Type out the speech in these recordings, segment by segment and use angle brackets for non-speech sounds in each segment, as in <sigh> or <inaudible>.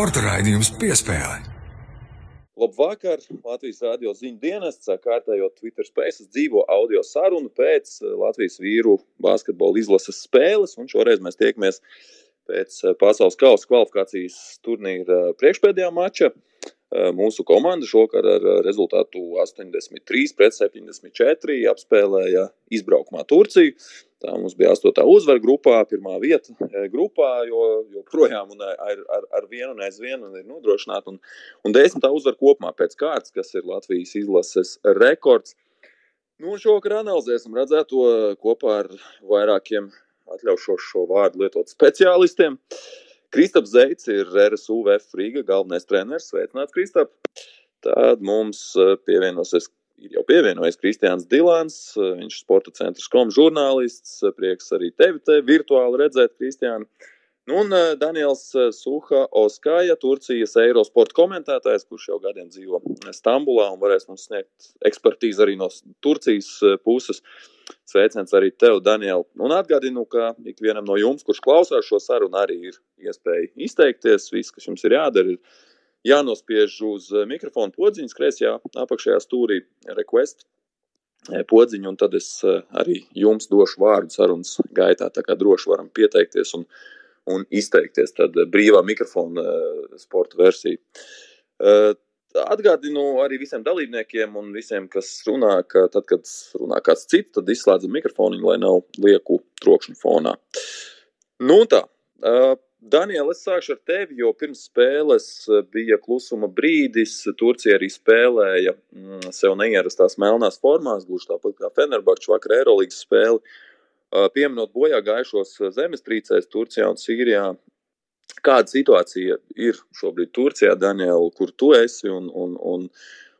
Sporta raidījums piespēlē. Labvakar! Latvijas radio ziņu dienests kārtējo Twitter spējas dzīvo audio sarunu pēc eh, Latvijas vīru basketbola izlases spēles, šoreiz mēs tiekamies pēc eh, pasaules kausa kvalifikācijas turnīra priekšpēdējā mača. Eh, mūsu komanda šokar ar eh, rezultātu 83 pret 74 apspēlēja izbraukumā Turciju. Tā mums bija astotā uzvara grupā, pirmā vieta eh, grupā, jo joprojām ar, ar, ar vienu un aizvienu ir nodrošināta. Un, un desmitā uzvara kopumā pēc kārtas, kas ir Latvijas izlases rekords. Nu, šovakar analizēsim redzēto kopā ar vairākiem atļaušos šo vārdu lietot speciālistiem. Kristaps Zeits ir RSUVF Rīga galvenais treneris. Sveicināts, Kristap! Tad mums eh, pievienosies, ir jau pievienojies Kristians Dilans, eh, viņš ir sporta centra kom žurnālists. Prieks arī tevi te virtuāli redzēt, Kristiāna. Nu, un Daniels Suha Oskaja, Turcijas Eirosporta komentētājs, kurš jau gadiem dzīvo Stambulā un varēs mums sniegt ekspertīzi arī no Turcijas puses. Sveiciens arī tev, Daniel. Un atgādinu, ka ikvienam no jums, kurš klausās šo sarunu, arī ir iespēja izteikties. Viss, kas jums ir jādara, ir jānospiež uz mikrofona podziņas kreisajā apakšējā stūrī request podziņu, un tad es eh, arī jums došu vārdu sarunas gaitā. Tā kā droši varam pieteikties un, un izteikties. Tad brīvā mikrofona eh, sporta versija. Eh, Atgādinu arī visiem dalībniekiem un visiem, kas runā, ka tad, kad runā kāds cits, tad izslēdzam mikrofonu, lai nav lieku trokšņu fonā. Nu, tā. Daniela, es sākšu ar tevi, jo pirms spēles bija klusuma brīdis. Turcija arī spēlēja mm, sev neierastās melnās formās, gluži tāpat kā Fenerbahčs vakar Eirolandes spēli. Uh, pieminot bojā gājušos zemestrīcēs Turcijā un Sīrijā, Kāda situācija ir šobrīd Turcijā, Daniela, kur tu esi, un, un, un,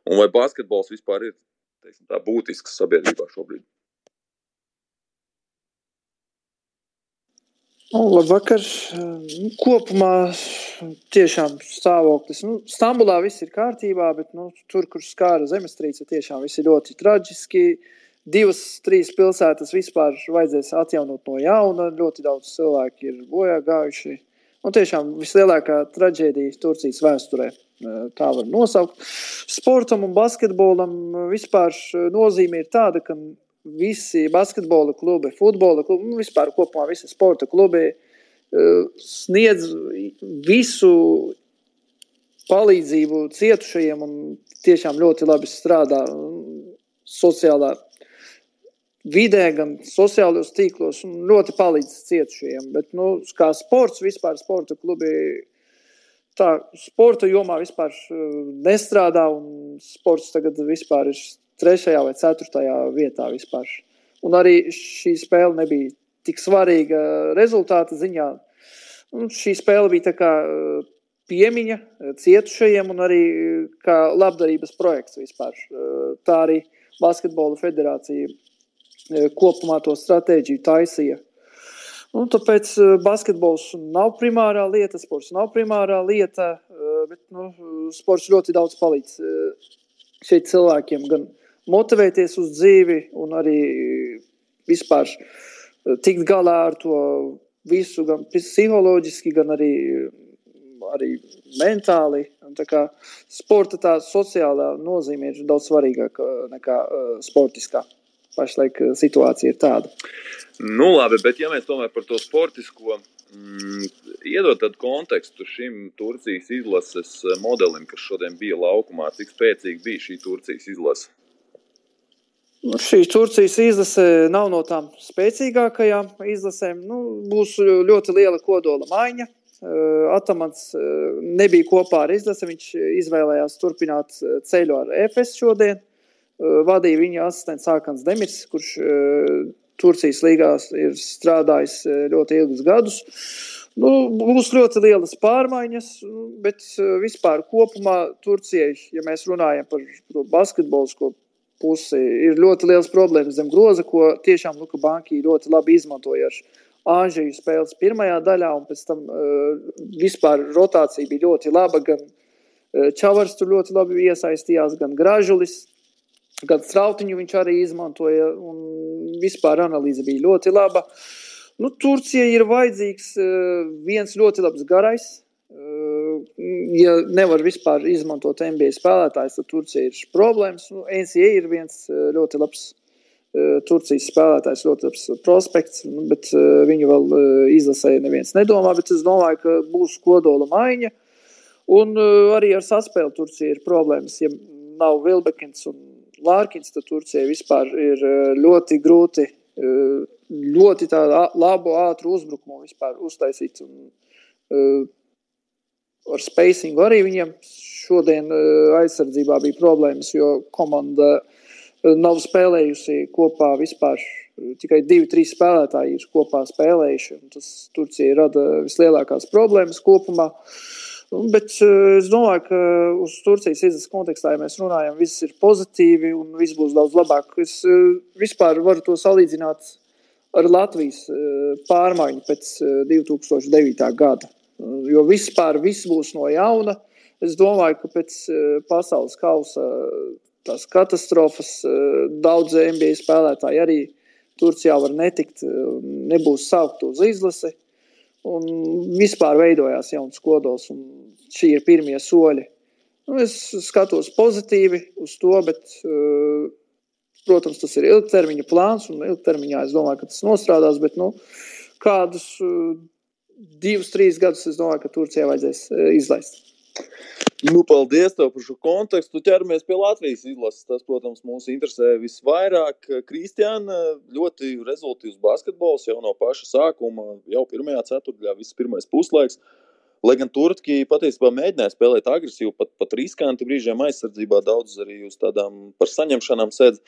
un vai basketbols vispār ir teiksim, tā būtisks sabiedrībā šobrīd? Labvakar. Nu, kopumā tiešām stāvoklis. Nu, Stambulā viss ir kārtībā, bet nu, tur, kur skāra zemestrīce, tiešām viss ir ļoti traģiski. Divas, trīs pilsētas vispār vajadzēs atjaunot no jauna. Ļoti daudz cilvēku ir bojā gājuši. Un nu, tiešām vislielākā traģēdija Turcijas vēsturē. Tā var nosaukt. Sportam un basketbolam vispār nozīme ir tāda, ka visi basketbola klubi, futbola klubi, nu, vispār kopumā visi sporta klubi sniedz visu palīdzību cietušajiem un tiešām ļoti labi strādā sociālā vidē, gan sociālajos tīklos, un ļoti palīdz cietušajiem. Bet, nu, kā sports, vispār sporta klubi, tā sporta jomā vispār uh, nestrādā, un sports tagad vispār ir trešajā vai ceturtajā vietā vispār. Un arī šī spēle nebija tik svarīga rezultāta ziņā. Un šī spēle bija tā kā uh, piemiņa cietušajiem un arī kā labdarības projekts vispār. Tā arī Basketbola federācija kopumā to stratēģiju taisīja. Un tāpēc basketbols nav primārā lieta, sports nav primārā lieta, bet nu, sports ļoti daudz palīdz šeit cilvēkiem gan motivēties uz dzīvi, un arī vispār tikt galā ar to visu, gan psiholoģiski, gan arī, arī mentāli. Un tā kā sporta tā sociālā nozīme ir daudz svarīgāka nekā uh, sportiskā pašlaik eh, situācija ir tāda. Nu, labi, bet ja mēs tomēr par to sportisko mm, iedod tādu kontekstu šim Turcijas izlases eh, modelim, kas šodien bija laukumā, cik spēcīga bija šī Turcijas izlase? Nu, šī Turcijas izlase nav no tām spēcīgākajām izlasēm. Nu, būs ļoti liela kodola maiņa. Eh, Atamants nebija kopā ar izlasi. Viņš izvēlējās turpināt ceļu ar EFS šodien. Eh, vadīja viņa asistents Sākans Demirs, kurš eh, Turcijas līgās ir strādājis eh, ļoti ilgus gadus. Nu, būs ļoti lielas pārmaiņas, bet vispār kopumā Turcijai, ja mēs runājam par to basketbolisko pusi, ir ļoti liels problēmas zem groza, ko tiešām Luka Banki ļoti labi izmantoja ar Āņģeļu spēles pirmajā daļā, un pēc tam uh, vispār rotācija bija ļoti laba. Gan uh, Čavars tur ļoti labi iesaistījās, gan Gražulis. Gan strautiņu viņš arī izmantoja, vispār analīze bija ļoti laba. Nu, Turcija ir vajadzīgs eh, viens ļoti labs garais, ja nevar vispār izmantot NBA spēlētājs, tad Turcija ir problēmas. Nu, NCA ir viens ļoti labs Turcijas spēlētājs, ļoti labs prospekts, bet viņu vēl izlasēja neviens nedomā, bet es domāju, ka būs kodola maiņa. Un arī ar saspēli Turcija ir problēmas. Ja nav Vilbekins un Lārkins, tad Turcija vispār ir ļoti grūti, ļoti tādu labu, ātru uzbrukumu vispār uztaisīt. Un, ar spacingu arī viņiem šodien aizsardzībā bija problēmas, jo komanda nav spēlējusi kopā vispār. Tikai divi, trīs spēlētāji ir kopā spēlējuši. Tas Turcija rada vislielākās problēmas kopumā. Bet es domāju, ka uz Turcijas izlases kontekstā, ja mēs runājam, viss ir pozitīvi un viss būs daudz labāk. Es vispār varu to salīdzināt ar Latvijas pārmaiņu pēc 2009. gada. Jo vispār viss būs no jauna. Es domāju, ka pēc pasaules kausa tās katastrofas. Eh, daudz NBA spēlētāji arī Turcijā var netikt, eh, nebūs saukt uz izlasi. Un vispār veidojās jauns kodols, un šī ir pirmie soļi. Nu, es skatos pozitīvi uz to, bet, protams, tas ir ilgtermiņa plāns, un ilgtermiņā es domāju, ka tas nostrādās. Bet, nu, kādus divus, trīs gadus es domāju, ka Turcijai vajadzēs izlaist. Nu, paldies tev par šo kontekstu. Ķeramies pie Latvijas izlases. Tas, protams, mūs interesē visvairāk. Kristiāna ļoti rezultātīvs basketbols jau no paša sākuma, jau pirmajā ceturtajā, viss pirmais puslaiks. Lai gan Turki patiesībā mēģināja spēlēt agresīvi, pat, pat riskanti brīžiem aizsardzībā, daudz arī uz tādām par saņemšanām sēdz.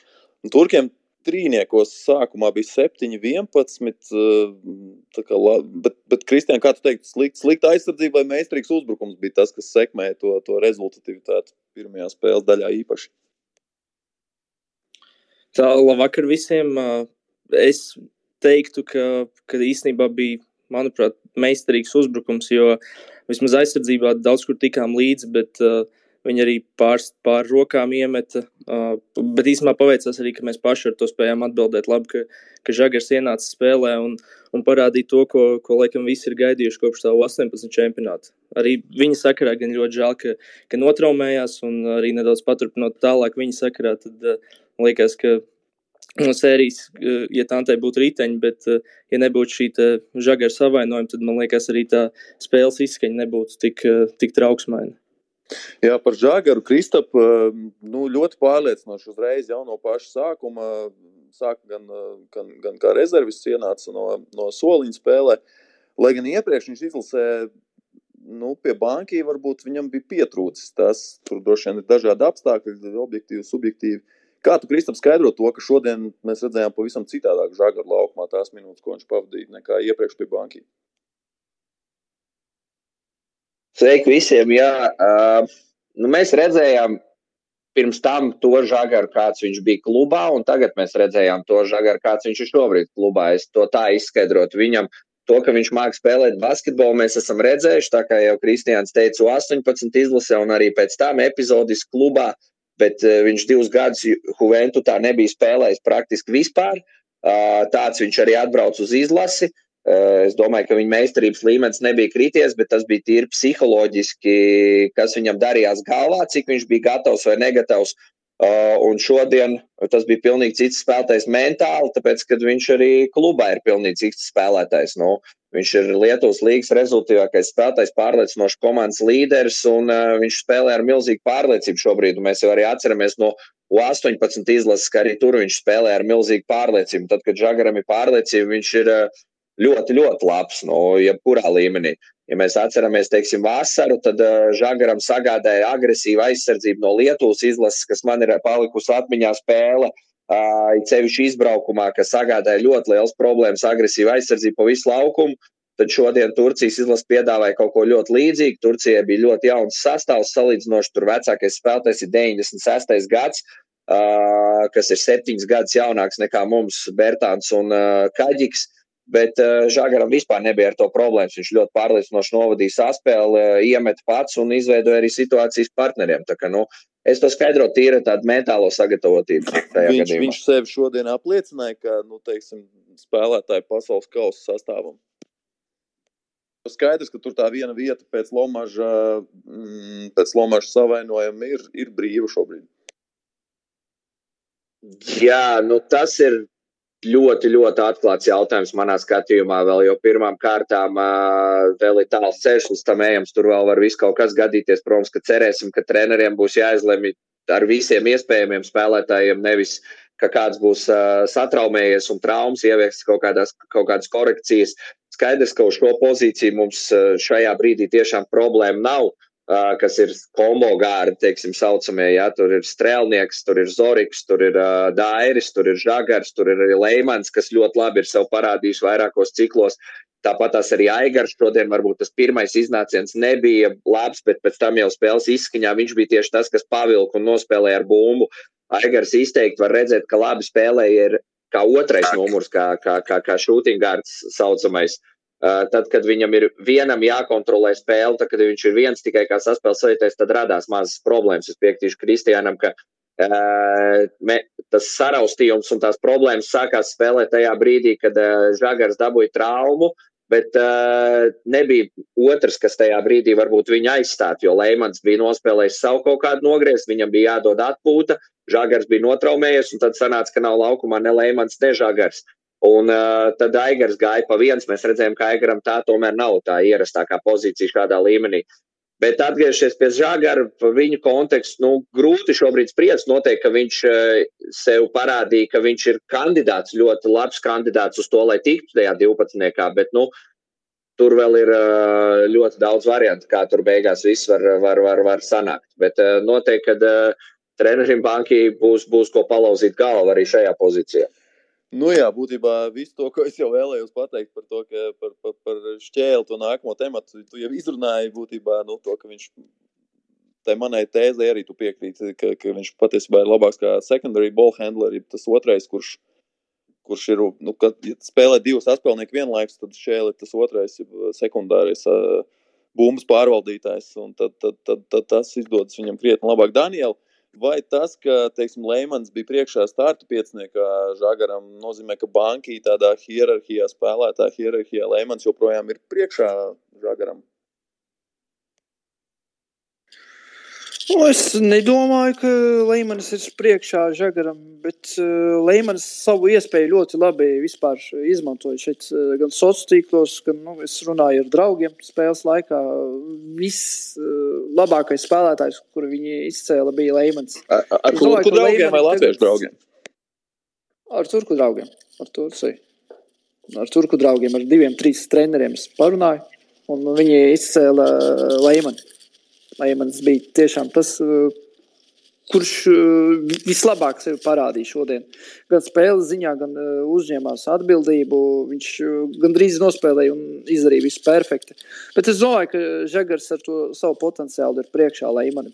Turkiem trīniekos sākumā bija 7, 11. Kā, bet, bet Kristiāna, kā tu teiktu, slikta slikt aizsardzība vai meistarīgs uzbrukums bija tas, kas sekmēja to, to rezultatīvitāti pirmajā spēles daļā īpaši? Tā, labvakar visiem. Es teiktu, ka, ka īstenībā bija, manuprāt, meistarīgs uzbrukums, jo vismaz aizsardzībā daudz kur tikām līdzi, bet uh, Viņi arī pār, pār rokām iemeta. Uh, bet īstenībā paveicās arī, ka mēs paši ar to spējām atbildēt. Labi, ka, ka Žagars ienāca spēlē un, un parādīja to, ko, ko laikam visi ir gaidījuši kopš savu 18 čempionātu. Arī viņa sakarā gan ļoti žēl, ka, ka notraumējās un arī nedaudz paturpinot tālāk viņa sakarā. Tad uh, liekas, ka no sērijas, ja tā būtu riteņi, bet, ja nebūtu šī žagara savainojuma, tad man liekas, arī tā spēles izskaņa nebūtu tik, tik trauksmaina. Jā, par Žagaru Kristapu ehm, nu, ļoti pārliecinoši uzreiz jau no paša sākuma. Sāka gan, gan, gan kā rezervis ienāca no, no soliņa spēlē, lai gan iepriekš viņš izlasē nu, pie banki varbūt viņam bija pietrūcis. Tas tur droši vien ir dažādi apstākļi, objektīvi, subjektīvi. Kā tu, Kristap, skaidro to, ka šodien mēs redzējām pavisam citādāk žagaru laukumā tās minūtes, ko viņš pavadīja, nekā iepriekš pie banki? Sveiki visiem! Jā, uh, nu mēs redzējām pirms tam to žagaru, kāds viņš bija klubā, un tagad mēs redzējām to žagaru, kāds viņš ir šobrīd klubā. Es to tā izskaidrotu viņam. To, ka viņš māca spēlēt basketbolu, mēs esam redzējuši. Tā kā jau Kristians teica, 18 izlasē un arī pēc tam epizodis klubā, bet uh, viņš divus gadus Juventutā nebija spēlējis praktiski vispār. Uh, tāds viņš arī atbrauc uz izlasi. Uh, es domāju, ka viņa meistarības līmenis nebija krities, bet tas bija tīri psiholoģiski, kas viņam darījās galvā, cik viņš bija gatavs vai negatavs. Eh, un šodien tas bija pilnīgi cits spēlētājs mentāli, tāpēc, ka viņš arī klubā ir pilnīgi cits spēlētājs. Nu, viņš ir Lietuvas līnijas rezultātīvākais spēlētājs, pārliecinošs komandas līderis, un uh, viņš spēlē ar milzīgu pārliecību šobrīd. Mēs jau arī atceramies no U18 izlases, ka arī tur viņš spēlē ar milzīgu pārliecību. Tad, kad Žagaram ir pārliecība, viņš ir uh, ļoti, ļoti labs, nu, jebkurā līmenī. Ja mēs atceramies, teiksim, vasaru, tad uh, Žagaram sagādāja agresīvu aizsardzību no Lietuvas izlases, kas man ir palikusi atmiņā spēle. Ceļš izbraukumā, kas sagādāja ļoti liels problēmas, agresīvu aizsardzību pa visu laukumu. Tad šodien Turcijas izlase piedāvāja kaut ko ļoti līdzīgu. Turcijai bija ļoti jauns sastāvs, salīdzinoši tur vecākais spēlētājs ir 96. gads, kas ir septiņus gadus jaunāks nekā mums, Bērtāns un Kaģiks. Uh, Bet uh, Žagaram vispār nebija ar to problēmas. Viņš ļoti pārliecinoši novadīja saspēli, uh, iemeta pats un izveidoja arī situācijas partneriem. Tā kā, nu, es to skaidroju tīri tādu mentālo sagatavotību. Viņš, gadījumā. viņš sev šodien apliecināja, ka nu, teiksim, spēlētāji pasaules kausa sastāvam. Skaidrs, ka tur tā viena vieta pēc Lomaža, mm, pēc Lomaža savainojuma ir, ir brīva šobrīd. Jā, nu tas ir ļoti, ļoti atklāts jautājums manā skatījumā. Vēl jau pirmām kārtām vēl ir tāls ceļš līdz tam ejams. Tur vēl var viss kaut kas gadīties. Protams, ka cerēsim, ka treneriem būs jāizlemj ar visiem iespējamiem spēlētājiem, nevis ka kāds būs satraumējies un traumas, ievies kaut, kādās, kaut kādas korekcijas. Skaidrs, ka uz šo pozīciju mums šajā brīdī tiešām problēma nav. Uh, kas ir kombo gāri, teiksim, saucamie. Ja? Tur ir strēlnieks, tur ir Zoriks, tur ir uh, Dairis, tur ir Žagars, tur ir arī Leimans, kas ļoti labi ir sev parādījis vairākos ciklos. Tāpat tās arī Aigars. Šodien varbūt tas pirmais iznāciens nebija labs, bet pēc tam jau spēles izskaņā viņš bija tieši tas, kas pavilka un nospēlēja ar bumbu. Aigars izteikti var redzēt, ka labi spēlēja ir kā otrais numurs, kā, kā, kā, kā šūtingārds saucamais. Uh, tad, kad viņam ir vienam jākontrolē spēle, tad, kad viņš ir viens tikai kā saspēles vadītājs, tad radās mazas problēmas. Es piekritīšu Kristiānam, ka uh, me, tas saraustījums un tās problēmas sākās spēlēt tajā brīdī, kad uh, Žagars dabūja traumu, bet uh, nebija otrs, kas tajā brīdī varbūt viņu aizstāt, jo Leimans bija nospēlējis savu kaut kādu nogriezt, viņam bija jādod atpūta, Žagars bija notraumējies, un tad sanāca, ka nav laukumā ne Leimans, ne Žagars. Un uh, tad Aigars gāja pa viens, mēs redzējām, ka Aigaram tā tomēr nav tā ierastākā pozīcija šādā līmenī. Bet atgriežoties pie Žagara, viņa kontekstu, nu, grūti šobrīd spriest. Noteikti, ka viņš uh, sev parādīja, ka viņš ir kandidāts, ļoti labs kandidāts uz to, lai tiktu tajā 12. Bet, nu, tur vēl ir uh, ļoti daudz variantu, kā tur beigās viss var, var, var, var sanākt. Bet noteikti, ka trenerim bankai būs, būs ko palauzīt galvu arī šajā pozīcijā. Nu jā, būtībā viss to, ko es jau vēlējos pateikt par to, ka par, par, par šķēli to nākamo tematu, tu jau izrunāji būtībā nu, to, ka viņš tai manai tēzē arī tu piekrīti, ka, ka viņš patiesībā ir labāks kā secondary ball handler, tas otrais, kurš, kurš ir, nu, kad spēlē divus atspēlnieku vienlaikus, tad šķēli ir tas otrais sekundārais uh, bumbas pārvaldītājs, un tad, tad, tad, tad tas izdodas viņam krietni labāk. Daniela, Vai tas, ka teiksim, Leimans bija priekšā starta pieciniekā Žagaram, nozīmē, ka bankī tādā hierarhijā, spēlētāja hierarhijā Leimans joprojām ir priekšā Žagaram? Nu, es nedomāju, ka Līmenis ir priekšā Žagaram, bet uh, Līmenis savu iespēju ļoti labi izmantoja šeit, uh, gan sociālos tīklos, gan nu, es runāju ar draugiem spēles laikā. Viss uh, labākais spēlētājs, kuru viņi izcēla, bija Līmenis. Ar, ar turku draugiem vai latviešu draugiem? Ar turku draugiem. Ar, Turciju. ar turku draugiem, ar diviem, trīs treneriem parunāju, un viņi izcēla Līmeni. Laimans bija tiešām tas, uh, kurš uh, vislabāk sevi parādīja šodien. Gan spēles ziņā, gan uh, uzņēmās atbildību. Viņš gandrīz nospēlēja un izdarīja visu perfekti. Bet es domāju, ka Žagars ar to savu potenciālu ir priekšā Laimanim.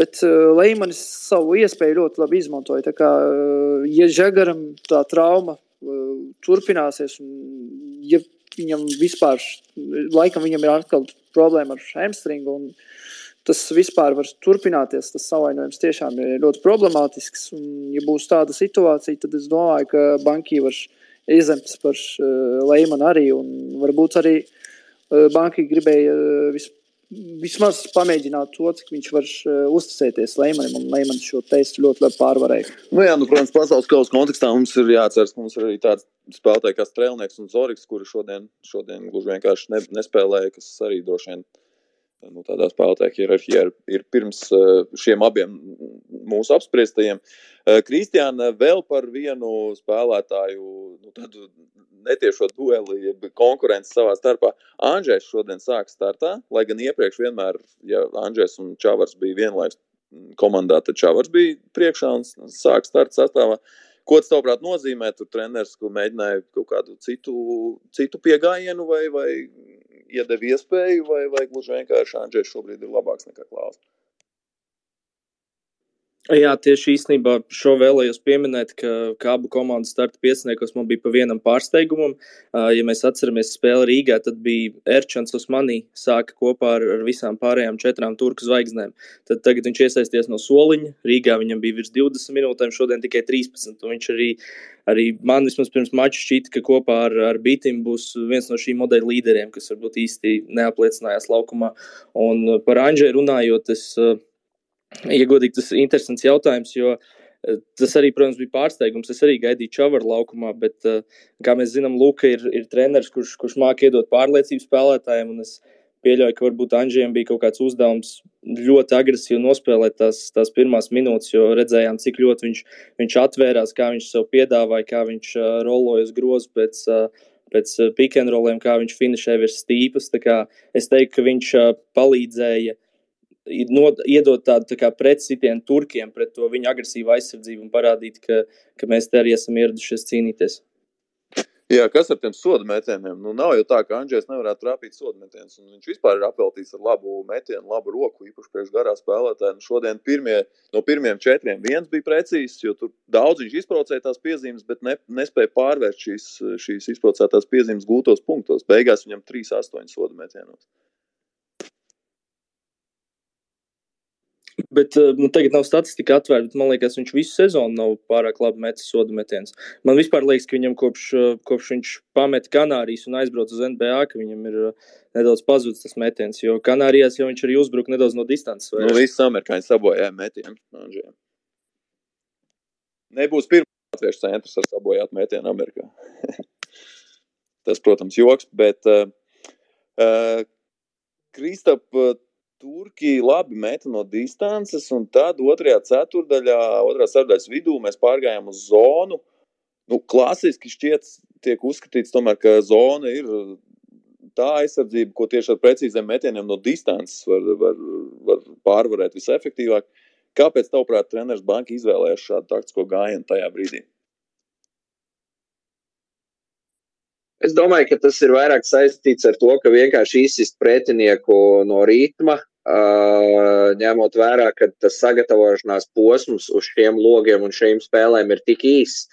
Bet uh, Leimanis savu iespēju ļoti labi izmantoja. Tā kā, uh, ja Žagaram tā trauma uh, turpināsies, un ja viņam vispār, laikam viņam ir atkal problēma ar hamstringu. Tas vispār var turpināties. Tas savainojums tiešām ir ļoti problemātisks. Un, ja būs tāda situācija, tad es domāju, ka banki var izemt par uh, Leimanu arī. Varbūt arī uh, banki gribēja uh, vis, vismaz pamēģināt to, cik viņš var uh, uzticēties Leimanim. Un Leimans šo testu ļoti labi pārvarēja. Nu jā, nu, protams, pasaules kausa kontekstā mums ir jāatceras, ka mums ir arī tāds spēlētāji kā Strēlnieks un Zorigs, kuri šodien, šodien gluži vienkārši ne, nespēlēja, kas arī droši vien nu, tādā spēlētāja hierarhijā ir, ir pirms eh, šiem abiem mūsu apspriestajiem. Eh, Kristiāna vēl par vienu spēlētāju, nu, tādu netiešo dueli, konkurenci savā starpā. Anģēs šodien sāk startā, lai gan iepriekš vienmēr, ja Anģēs un Čavars bija vienlaikus komandā, tad Čavars bija priekšā un sāk starta sastāvā. Ko tas, tavuprāt, nozīmē? Tur treneris mēģināja kaut kādu citu, citu piegājienu vai, vai iedeva iespēju, vai, vai gluži vienkārši Andrzejs šobrīd ir labāks nekā Klaus? Jā, tieši īstenībā šo vēlējos pieminēt, ka, ka abu komandu starta pieciniekos man bija pa vienam pārsteigumam. Ja mēs atceramies spēli Rīgā, tad bija Erčants Osmanī sāka kopā ar, ar visām pārējām četrām turku zvaigznēm. Tad tagad viņš iesaisties no soliņa. Rīgā viņam bija virs 20 minūtēm, šodien tikai 13. Viņš arī, arī man vismaz pirms mača šķita, ka kopā ar, ar Bitim būs viens no šī modeļa līderiem, kas varbūt īsti neapliecinājās laukumā. Un par Anģēru runājot, es Ja godīgi, tas ir interesants jautājums, jo eh, tas arī, protams, bija pārsteigums. Es arī gaidīju Čavaru laukumā, bet, eh, kā mēs zinām, Luka ir, ir treneris, kurš, kurš māca iedot pārliecību spēlētājiem. Es pieļauju, ka varbūt Anģiem bija kaut kāds uzdevums ļoti agresīvi nospēlēt tās, tās pirmās minūtes, jo redzējām, cik ļoti viņš, viņš atvērās, kā viņš sev piedāvāja, kā viņš uh, rolojas grozu pēc. Uh, Pēc pikantroliem, kā viņš finšēja virs stīpas. Es teiktu, ka viņš uh, palīdzēja uh, no, iedot tādu tā kā pretsitienu turkiem pret to viņu agresīvu aizsardzību un parādīt, ka, ka mēs te arī esam ieradušies cīnīties. Jā, kas ar tiem sodu metieniem? Nu, nav jau tā, ka Andrzejs nevarētu trāpīt sodu metienus. Viņš vispār ir apveltīts ar labu metienu, labu roku, īpaši priekš garā spēlētāja. Nu, šodien pirmie, no pirmiem četriem viens bija precīzs, jo tur daudz viņš izbraucēja tās piezīmes, bet ne, nespēja pārvērst šīs, šīs izbraucētās piezīmes gūtos punktos. Beigās viņam 3-8 sodu metienos. Bet eh, nu, tagad nav statistika atvērta, bet man liekas, viņš visu sezonu nav pārāk labi metis sodu metienus. Man vispār liekas, ka viņam kopš, eh, kopš viņš pameta Kanārijas un aizbrauca uz NBA, ka viņam ir eh, nedaudz pazudis tas metiens. Jo Kanārijās jau viņš arī uzbruka nedaudz no distances. Nu, visi amerikāņi sabojāja metienu. Nebūs pirmā latviešu centrs ar sabojātu metienu Amerikā. <laughs> tas, protams, joks, bet uh, uh, Kristap, Turki labi meta no distances, un tad otrajā ceturdaļā, otrā ceturdaļas vidū mēs pārgājām uz zonu. Nu, klasiski šķiet, tiek uzskatīts, tomēr, ka zona ir tā aizsardzība, ko tieši ar precīziem metieniem no distances var, var, var pārvarēt visefektīvāk. Kāpēc, tavuprāt, treneris Banka izvēlējās šādu taktisko gājienu tajā brīdī? Es domāju, ka tas ir vairāk saistīts ar to, ka vienkārši izsist pretinieku no ritma, ņemot vērā, ka tas sagatavošanās posms uz šiem logiem un šīm spēlēm ir tik īss,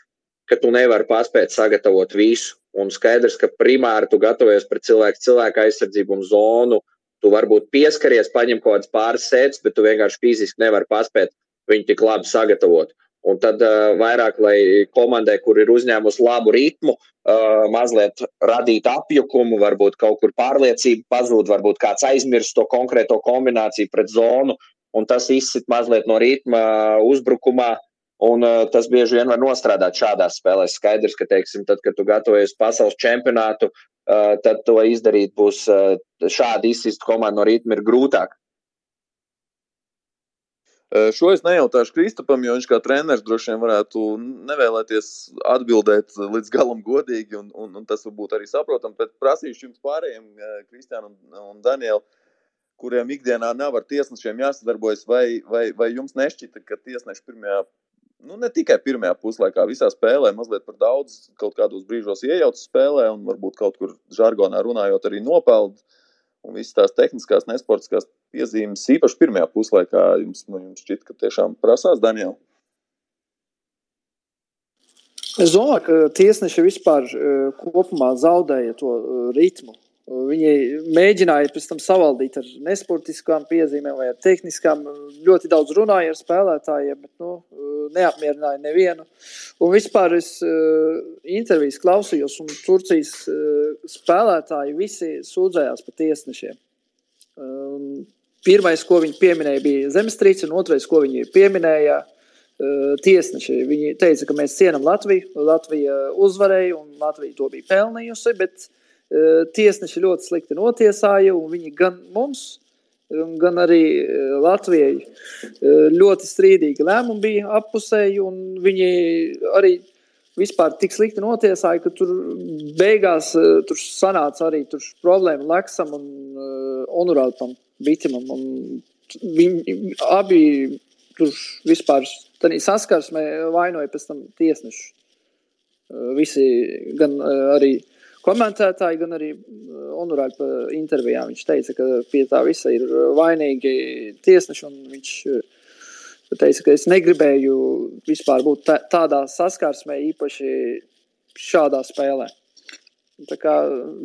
ka tu nevari paspēt sagatavot visu. Un skaidrs, ka primāri tu gatavojies pret cilvēku, cilvēku aizsardzību un zonu. Tu varbūt pieskaries, paņem kaut kādas pāris sēdes, bet tu vienkārši fiziski nevari paspēt viņu tik labi sagatavot. Un tad uh, vairāk, lai komandai, kur ir uzņēmusi labu ritmu, uh, mazliet radīt apjukumu, varbūt kaut kur pārliecība pazūd, varbūt kāds aizmirst to konkrēto kombināciju pret zonu, un tas izsit mazliet no ritma uzbrukumā. Un, uh, tas bieži vien var nostrādāt šādās spēlēs. Skaidrs, ka, teiksim, tad, kad tu gatavojies pasaules čempionātu, uh, tad to izdarīt būs uh, šādi izsist komandu no ritma ir grūtāk. Šo es nejautāšu Kristapam, jo viņš kā treneris droši vien varētu nevēlēties atbildēt līdz galam godīgi, un, un, un tas varbūt arī saprotam. Bet prasīšu jums pārējiem, Kristiāna un, un Daniela, kuriem ikdienā nav ar tiesnešiem jāsadarbojas, vai, vai, vai jums nešķita, ka tiesneši pirmajā, nu ne tikai pirmajā puslaikā, visā spēlē mazliet par daudz kaut kādos brīžos iejaucas spēlē un varbūt kaut kur žargonā runājot arī nopeld un visas tās tehniskās, nesportiskās piezīmes, īpaši pirmajā puslaikā, jums, nu, jums šķiet, ka tiešām prasās Daniela? Es domāju, ka tiesneši vispār eh, kopumā zaudēja to eh, ritmu. Viņi mēģināja pēc tam savaldīt ar nesportiskām piezīmēm vai ar tehniskām. Ļoti daudz runāja ar spēlētājiem, bet nu, neapmierināja nevienu. Un vispār es uh, intervijas klausījos, un Turcijas uh, spēlētāji visi sūdzējās par tiesnešiem. Um, pirmais, ko viņi pieminēja, bija zemestrīce, un otrais, ko viņi pieminēja, uh, tiesneši. Viņi teica, ka mēs cienām Latviju, Latvija uzvarēja un Latvija to bija pelnījusi. Bet, tiesneši ļoti slikti notiesāja, un viņi gan mums, gan arī Latvijai ļoti strīdīgi lēmumi bija appusēji, un viņi arī vispār tik slikti notiesāja, ka tur beigās tur sanāca arī tur problēma Leksam un Onurātam Bitimam. Un viņi abi tur vispār saskarsmē vainoja pēc tam tiesnešu. Visi gan arī uh, komentētāji, gan arī Onurāļa intervijā. Viņš teica, ka pie tā visa ir vainīgi tiesneši, viņš teica, ka es negribēju vispār būt tā, tādā saskarsmē, īpaši šādā spēlē. Tā kā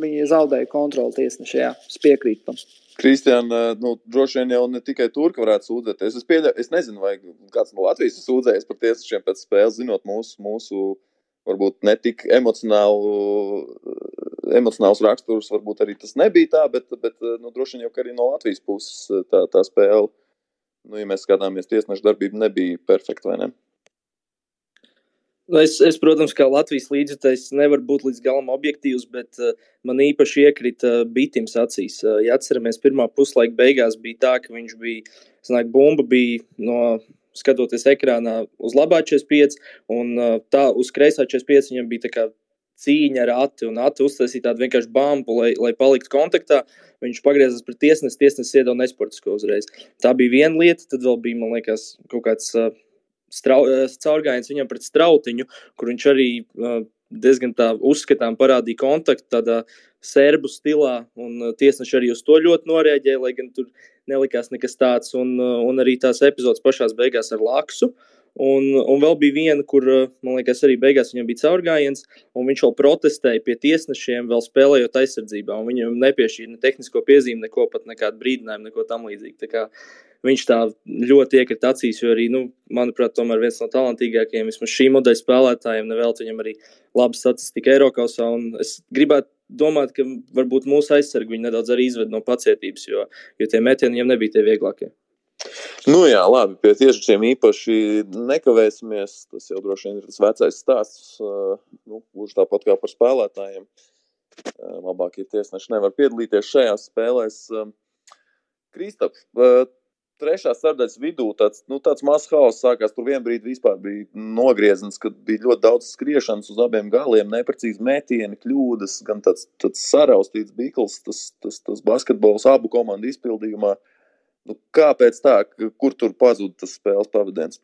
viņi zaudēja kontroli tiesnešajā, es piekrītu tam. Kristiāna, nu, droši vien jau ne tikai turki varētu sūdzēties. Es, pieļa, es nezinu, vai kāds no Latvijas ir sūdzējies par tiesnešiem pēc spēles, zinot mūsu, mūsu varbūt ne tik emocionālu, emocionāls raksturs, varbūt arī tas nebija tā, bet, bet nu, droši vien jau arī no Latvijas puses tā, tā spēle, nu, ja mēs skatāmies tiesnešu darbību, nebija perfekta, vai ne? Nu, es, es, protams, kā Latvijas līdzekļs, nevaru būt līdz galam objektīvs, bet uh, man īpaši iekrita uh, Bitims acīs. Uh, ja atceramies, pirmā puslaika beigās bija tā, ka viņš bija, sanāk, bumba bija no skatoties ekrānā uz labā 45, un uh, tā uz kreisā 45 viņam bija tā kā cīņa ar ati, un ati uztaisīja tādu vienkārši bumbu, lai, lai paliktu kontaktā. Viņš pagriezās pret tiesnesi, tiesnesis iedod nesportisko uzreiz. Tā bija viena lieta, tad vēl bija, man liekas, kaut kāds. Uh, Eh, caurgājiens viņam pret strautiņu, kur viņš arī uh, diezgan tā uzskatām parādīja kontaktu tādā serbu stilā, un uh, tiesneši arī uz to ļoti noreaģēja, lai gan tur nelikās nekas tāds, un, uh, un arī tās epizodes pašās beigās ar Laksu. Un, un vēl bija viena, kur, man liekas, arī beigās viņam bija caurgājiens, un viņš vēl protestēja pie tiesnešiem, vēl spēlējot aizsardzībā. Viņam nepiešķīra ne tehnisko piezīmi, neko pat nekādu brīdinājumu, neko tam līdzīgu viņš tā ļoti iekrita acīs, jo arī, nu, manuprāt, tomēr viens no talantīgākajiem, vismaz šī modeļa spēlētājiem, nevēl viņam arī laba statistika Eiropausā. Es gribētu domāt, ka varbūt mūsu aizsargi viņi nedaudz arī izved no pacietības, jo, jo tie metieni viņam nebija tie vieglākie. Nu jā, labi, pie tiešiem īpaši nekavēsimies. Tas jau droši vien ir tas vecais stāsts. Nu, gluži tāpat kā par spēlētājiem. Labākie tiesneši nevar piedalīties šajās spēlēs. Kristap, trešā sadaļas vidū tāds, nu, tāds mazs hauss sākās. Tur vienā brīdī vispār bija nogrieznis, kad bija ļoti daudz skriešanas uz abiem galiem, neprecīzi metieni, kļūdas, gan tāds, tāds saraustīts bikls, tas, tas, tas basketbols abu komandu izpildījumā. Nu, kāpēc tā? Kur tur pazuda tas spēles pavadens?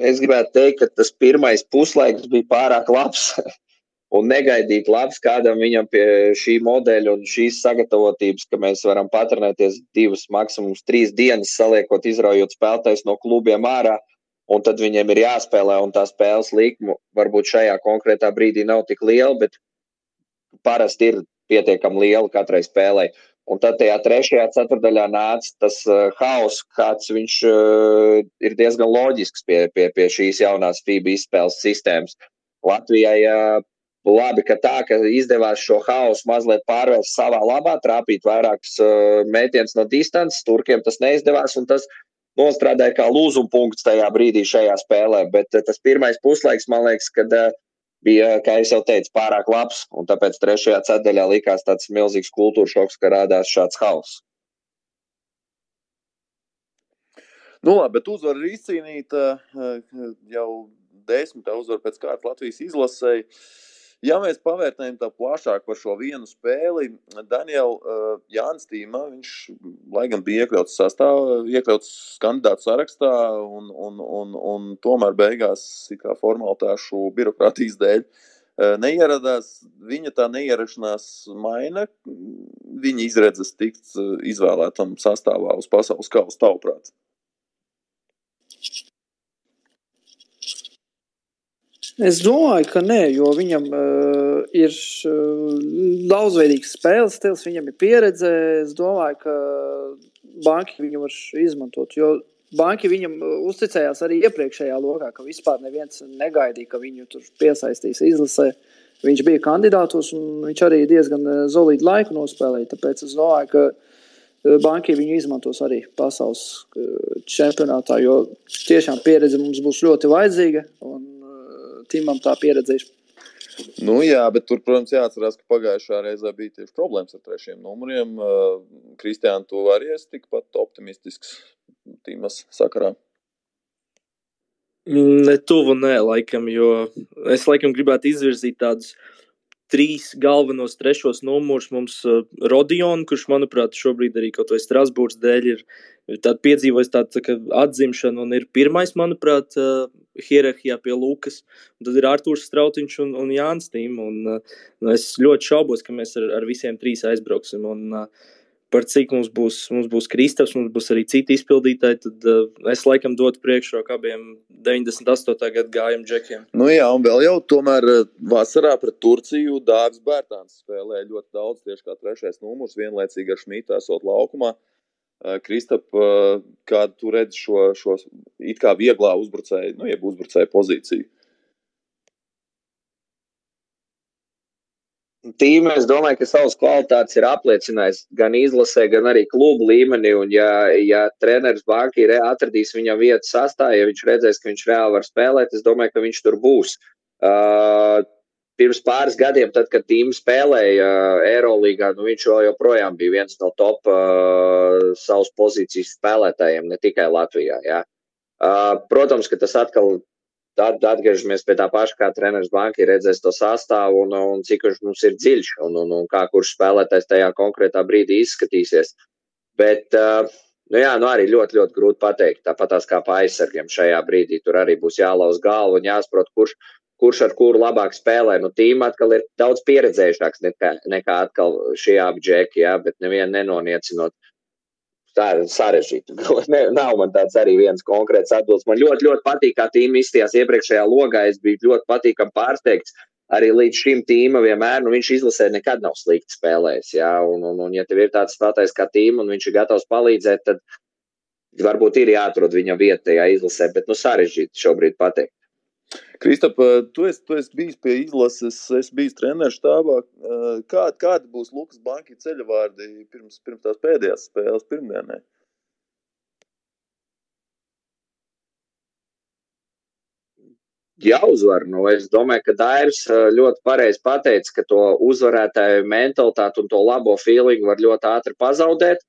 Es gribētu teikt, ka tas pirmais puslaiks bija pārāk labs. <laughs> un negaidīt labs kādam viņam pie šī modeļa un šīs sagatavotības, ka mēs varam patrenēties divas, maksimums trīs dienas, saliekot, izraujot spēlētājs no klubiem ārā, un tad viņiem ir jāspēlē, un tā spēles likme varbūt šajā konkrētā brīdī nav tik liela, bet parasti ir pietiekami liela katrai spēlei. Un tad tajā trešajā ceturdaļā nāca tas uh, haoss, kāds viņš uh, ir diezgan loģisks pie, pie, pie šīs jaunās FIBA izspēles sistēmas. Latvijai uh, Labi, ka tā, ka izdevās šo haosu mazliet pārvērst savā labā, trāpīt vairākus uh, mētienus no distances. Turkiem tas neizdevās, un tas nostrādāja kā lūzuma punkts tajā brīdī šajā spēlē. Bet uh, tas pirmais puslaiks, man liekas, kad, uh, bija, kā jau teicu, pārāk labs, un tāpēc trešajā ceturdaļā likās tāds milzīgs kultūra šoks, ka rādās šāds haoss. Nu, labi, bet uzvara ir izcīnīta jau desmitā uzvara pēc kārtas Latvijas izlasēji. Ja mēs pavērtējam tā plašāk par šo vienu spēli, Daniels uh, Jānis Tīma, viņš, lai gan bija iekļauts sastāvā, iekļauts kandidātu sarakstā, un, un, un, un tomēr beigās, kā formalitāšu birokrātijas dēļ, uh, neieradās. Viņa tā neierašanās maina viņa izredzes tikt uh, izvēlētam sastāvā uz pasaules kausa tavuprāt. Es domāju, ka nē, jo viņam uh, ir uh, daudzveidīgs spēles stils, viņam ir pieredze. Es domāju, ka banki viņu var izmantot. Jo banki viņam uh, uzticējās arī iepriekšējā lokā, ka vispār neviens negaidīja, ka viņu tur piesaistīs izlasē. Viņš bija kandidātos, un viņš arī diezgan solīdu uh, laiku nospēlēja. Tāpēc es domāju, ka banki viņu izmantos arī pasaules čempionātā, jo tiešām pieredze mums būs ļoti vajadzīga. Un, Timam tā pieredze ir. Nu, jā, bet tur, protams, jāatcerās, ka pagājušā reizē bija tieši problēmas ar trešiem numuriem. Kristiāna, tu arī esi tikpat optimistisks Timas sakarā. Ne tuvu, nē, laikam, jo es laikam gribētu izvirzīt tādus trīs galvenos trešos numurus. Mums uh, Rodions, kurš, manuprāt, šobrīd arī kaut vai Strasbūras dēļ ir piedzīvojis tādu tā atzimšanu un ir pirmais, manuprāt, uh, hierarhijā pie Lukas. Un tad ir Arthurs Strautiņš un, un Jānis Tīm. Un, uh, es ļoti šaubos, ka mēs ar, ar visiem trīs aizbrauksim. Un, uh, par cik mums būs, mums būs Kristaps, mums būs arī citi izpildītāji, tad uh, es laikam dotu priekšroku abiem 98. gadu gājumu džekiem. Nu jā, un vēl jau tomēr eh, vasarā pret Turciju Dāvis Bērtāns spēlēja ļoti daudz, tieši kā trešais numurs, vienlaicīgi ar Šmītu esot laukumā. Eh, Kristap, kādu tu redzi šo, šo it kā vieglā uzbrucēju, nu, jeb uzbrucēju pozīciju? Tīma, es domāju, ka savas kvalitātes ir apliecinājis gan izlasē, gan arī klubu līmenī. Un, ja, ja treneris Banki atradīs viņam vietu sastāvā, ja viņš redzēs, ka viņš reāli var spēlēt, es domāju, ka viņš tur būs. Uh, pirms pāris gadiem, tad, kad Tīma spēlēja uh, Eirolandā, nu, viņš joprojām bija viens no top uh, savas pozīcijas spēlētājiem, ne tikai Latvijā. Ja. Uh, protams, ka tas atkal Tad atgriežamies pie tā paša, kā treneris banka redzēs to sastāvu un, un cik viņš mums ir dziļš un, un, un kā kurš spēlētājs tajā konkrētā brīdī izskatīsies. Bet, uh, nu jā, nu arī ļoti, ļoti grūti pateikt. Tāpat kā pa aizsargiem šajā brīdī tur arī būs jālauz galva un jāsaprot, kurš, kurš ar kuru labāk spēlē. Nu, tīm atkal ir daudz pieredzējušāks nekā, nekā atkal šie abi džeki, jā, bet nevienu nenoniecinot tā ir sarežģīta. <laughs> Nav man tāds arī viens konkrēts atbildes. Man ļoti, ļoti patīk, kā tīma izstījās iepriekšējā logā. Es biju ļoti patīkami pārsteigts. Arī līdz šim tīma vienmēr, nu, viņš izlasē nekad nav slikti spēlējis. Jā, un, un, un, ja tev ir tāds spēlētājs kā tīma un viņš ir gatavs palīdzēt, tad varbūt ir jāatrod viņa vieta tajā izlasē, bet nu sarežģīti šobrīd pateikt. Kristap, tu esi, tu esi bijis pie izlases, es biju treneris štābā. Kā, kādi būs Lukas Banki ceļavārdi pirms, pirms tās pēdējās spēles pirmdienē? Jāuzvar. Nu, es domāju, ka Dairis ļoti pareizi pateica, ka to uzvarētāju mentalitāti un to labo feelingu var ļoti ātri pazaudēt.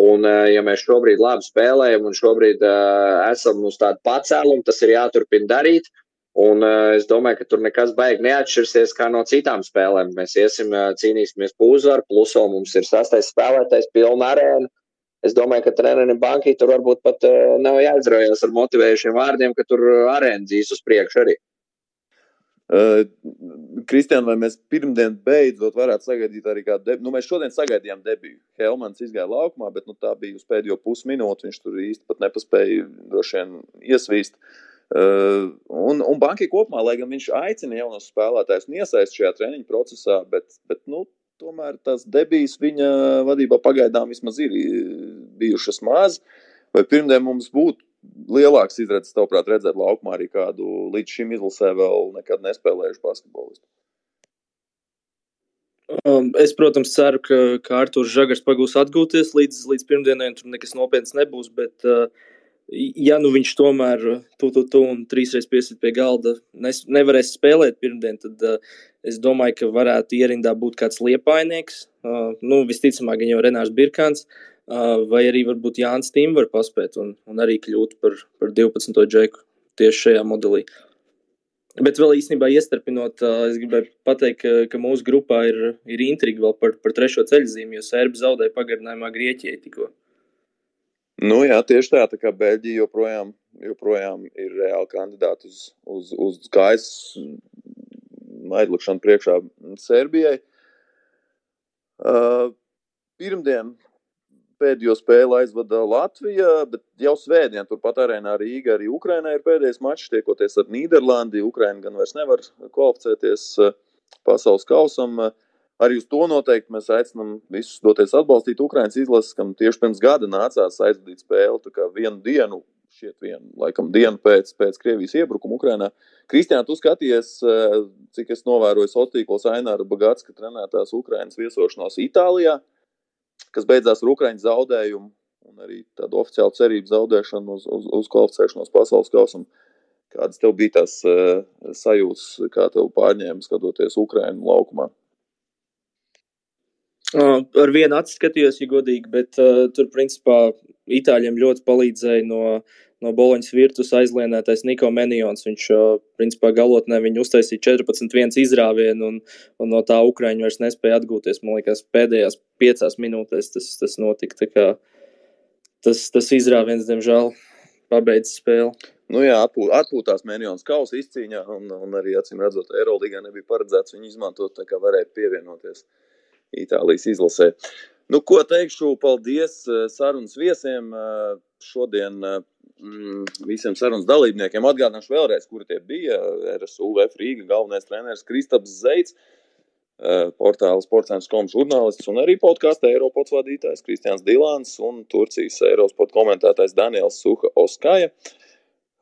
Un, ja mēs šobrīd labi spēlējam un šobrīd uh, esam uz tādu pacēlumu, tas ir jāturpina darīt. Uh, Un uh, es domāju, ka tur nekas baigi neatšķirsies kā no citām spēlēm. Mēs iesim, uh, cīnīsimies par uzvaru, plus vēl mums ir sastais spēlētājs, pilna arēna. Es domāju, ka trenerim bankai tur varbūt pat uh, nav jāizraujas ar motivējušiem vārdiem, ka tur arēna dzīs uz priekšu arī. Uh, Kristiāna, vai mēs pirmdien beidzot varētu sagaidīt arī kādu debiju? Nu, mēs šodien sagaidījām debiju. Helmans izgāja laukumā, bet nu, tā bija uz pēdējo pusminūti. Viņš tur īsti pat nepaspēja droši vien iesvīst. Uh, un, un bankai kopumā, lai gan viņš aicina jaunos spēlētājus un iesaist šajā treniņu procesā, bet, bet nu, tomēr tās debijas viņa vadībā pagaidām vismaz ir bijušas maz. Vai pirmdien mums būtu lielāks izredzes, tavuprāt, redzēt laukumā arī kādu līdz šim izlasē vēl nekad nespēlējušu basketbolistu? Um, es, protams, ceru, ka, ka Arthurs Žagars pagūs atgūties līdz, līdz pirmdienai, un tur nekas nopietns nebūs. Bet, uh, ja nu viņš tomēr tu, tu, tu un trīsreiz piesit pie galda nes, nevarēs spēlēt pirmdien, tad uh, es domāju, ka varētu ierindā būt kāds liepainieks. Uh, nu, visticamāk, gan jau Renārs Birkāns, uh, vai arī varbūt Jānis Tīm var paspēt un, un arī kļūt par, par 12. džeku tieši šajā modelī. Bet vēl īstenībā iestarpinot, es gribēju pateikt, ka, ka mūsu grupā ir, ir intriga vēl par, par trešo ceļzīmi, jo Sērbi zaudēja pagarinājumā Grieķijai tikko. Nu, jā, tieši tā, tā kā Beļģija joprojām, joprojām ir reāli kandidāti uz, uz, uz gaisa aizlikšanu priekšā Serbijai. Uh, pirmdien pēdējo spēli aizvada Latvija, bet jau svētdien turpat arēnā Rīga arī Ukrainai ir pēdējais mačs, tiekoties ar Nīderlandi. Ukraina gan vairs nevar kvalificēties pasaules kausam. Uh, Arī uz to noteikti mēs aicinām visus doties atbalstīt Ukraiņas izlases, kam tieši pirms gada nācās aizvadīt spēli. Vienu dienu, šiet vienu, laikam, dienu pēc, pēc Krievijas iebrukuma Ukrainā. Kristiāna, tu skaties, eh, cik es novēroju sociālos tīklos Aināra Bagātska trenētās Ukraiņas viesošanos Itālijā, kas beidzās ar Ukraiņas zaudējumu un arī tādu oficiālu cerību zaudēšanu uz, uz, uz kvalificēšanos pasaules kausam. Kādas tev bija tās uh, sajūtas, kā tev pārņēma skatoties Ukraiņu laukumā? Uh, ar vienu acu skatījos, ja godīgi, bet uh, tur, principā, itāļiem ļoti palīdzēja no, no Boloņas virtuves aizlienētais Niko Menijons. Viņš, uh, principā, galotnē viņu uztaisīja 14-1 izrāvienu, un, un no tā Ukraiņi vairs nespēja atgūties. Man liekas, pēdējās piecās minūtēs tas, tas notika. Kā, tas, tas izrāviens, diemžēl, pabeidz spēli. Nu jā, atpūt, atpūtās Mēnesis kausa izcīņā, un, un arī, acīm redzot, Eirolandā nebija paredzēts viņu izmantot, tā kā varēja pievienoties. Uh, Itālijas izlasē. Nu, ko teikšu? Paldies sarunas viesiem. Šodien mm, visiem sarunas dalībniekiem atgādināšu vēlreiz, kuri tie bija. RSUVF Rīga galvenais treneris Kristaps Zeits, portāla sports.com žurnālists un arī podkāstu Eiropas vadītājs Kristians Dilāns un Turcijas Eiropas komentētājs Daniels Suha Oskaja.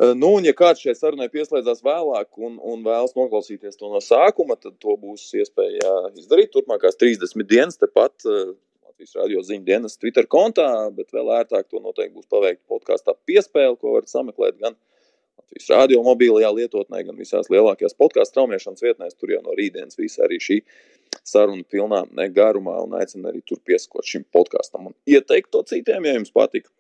Nu, un, ja kāds šai sarunai pieslēdzās vēlāk un, un vēlas noklausīties to no sākuma, tad to būs iespēja izdarīt turpmākās 30 dienas tepat Latvijas radio ziņu dienas Twitter kontā, bet vēl ērtāk to noteikti būs paveikt podkāstā piespēle, ko varat sameklēt gan Latvijas radio mobilajā lietotnē, gan visās lielākajās podkāstu traumēšanas vietnēs. Tur jau no rītdienas viss arī šī saruna pilnā garumā un aicinu arī tur pieskot šim podkāstam un ieteikt to citiem, ja jums patika.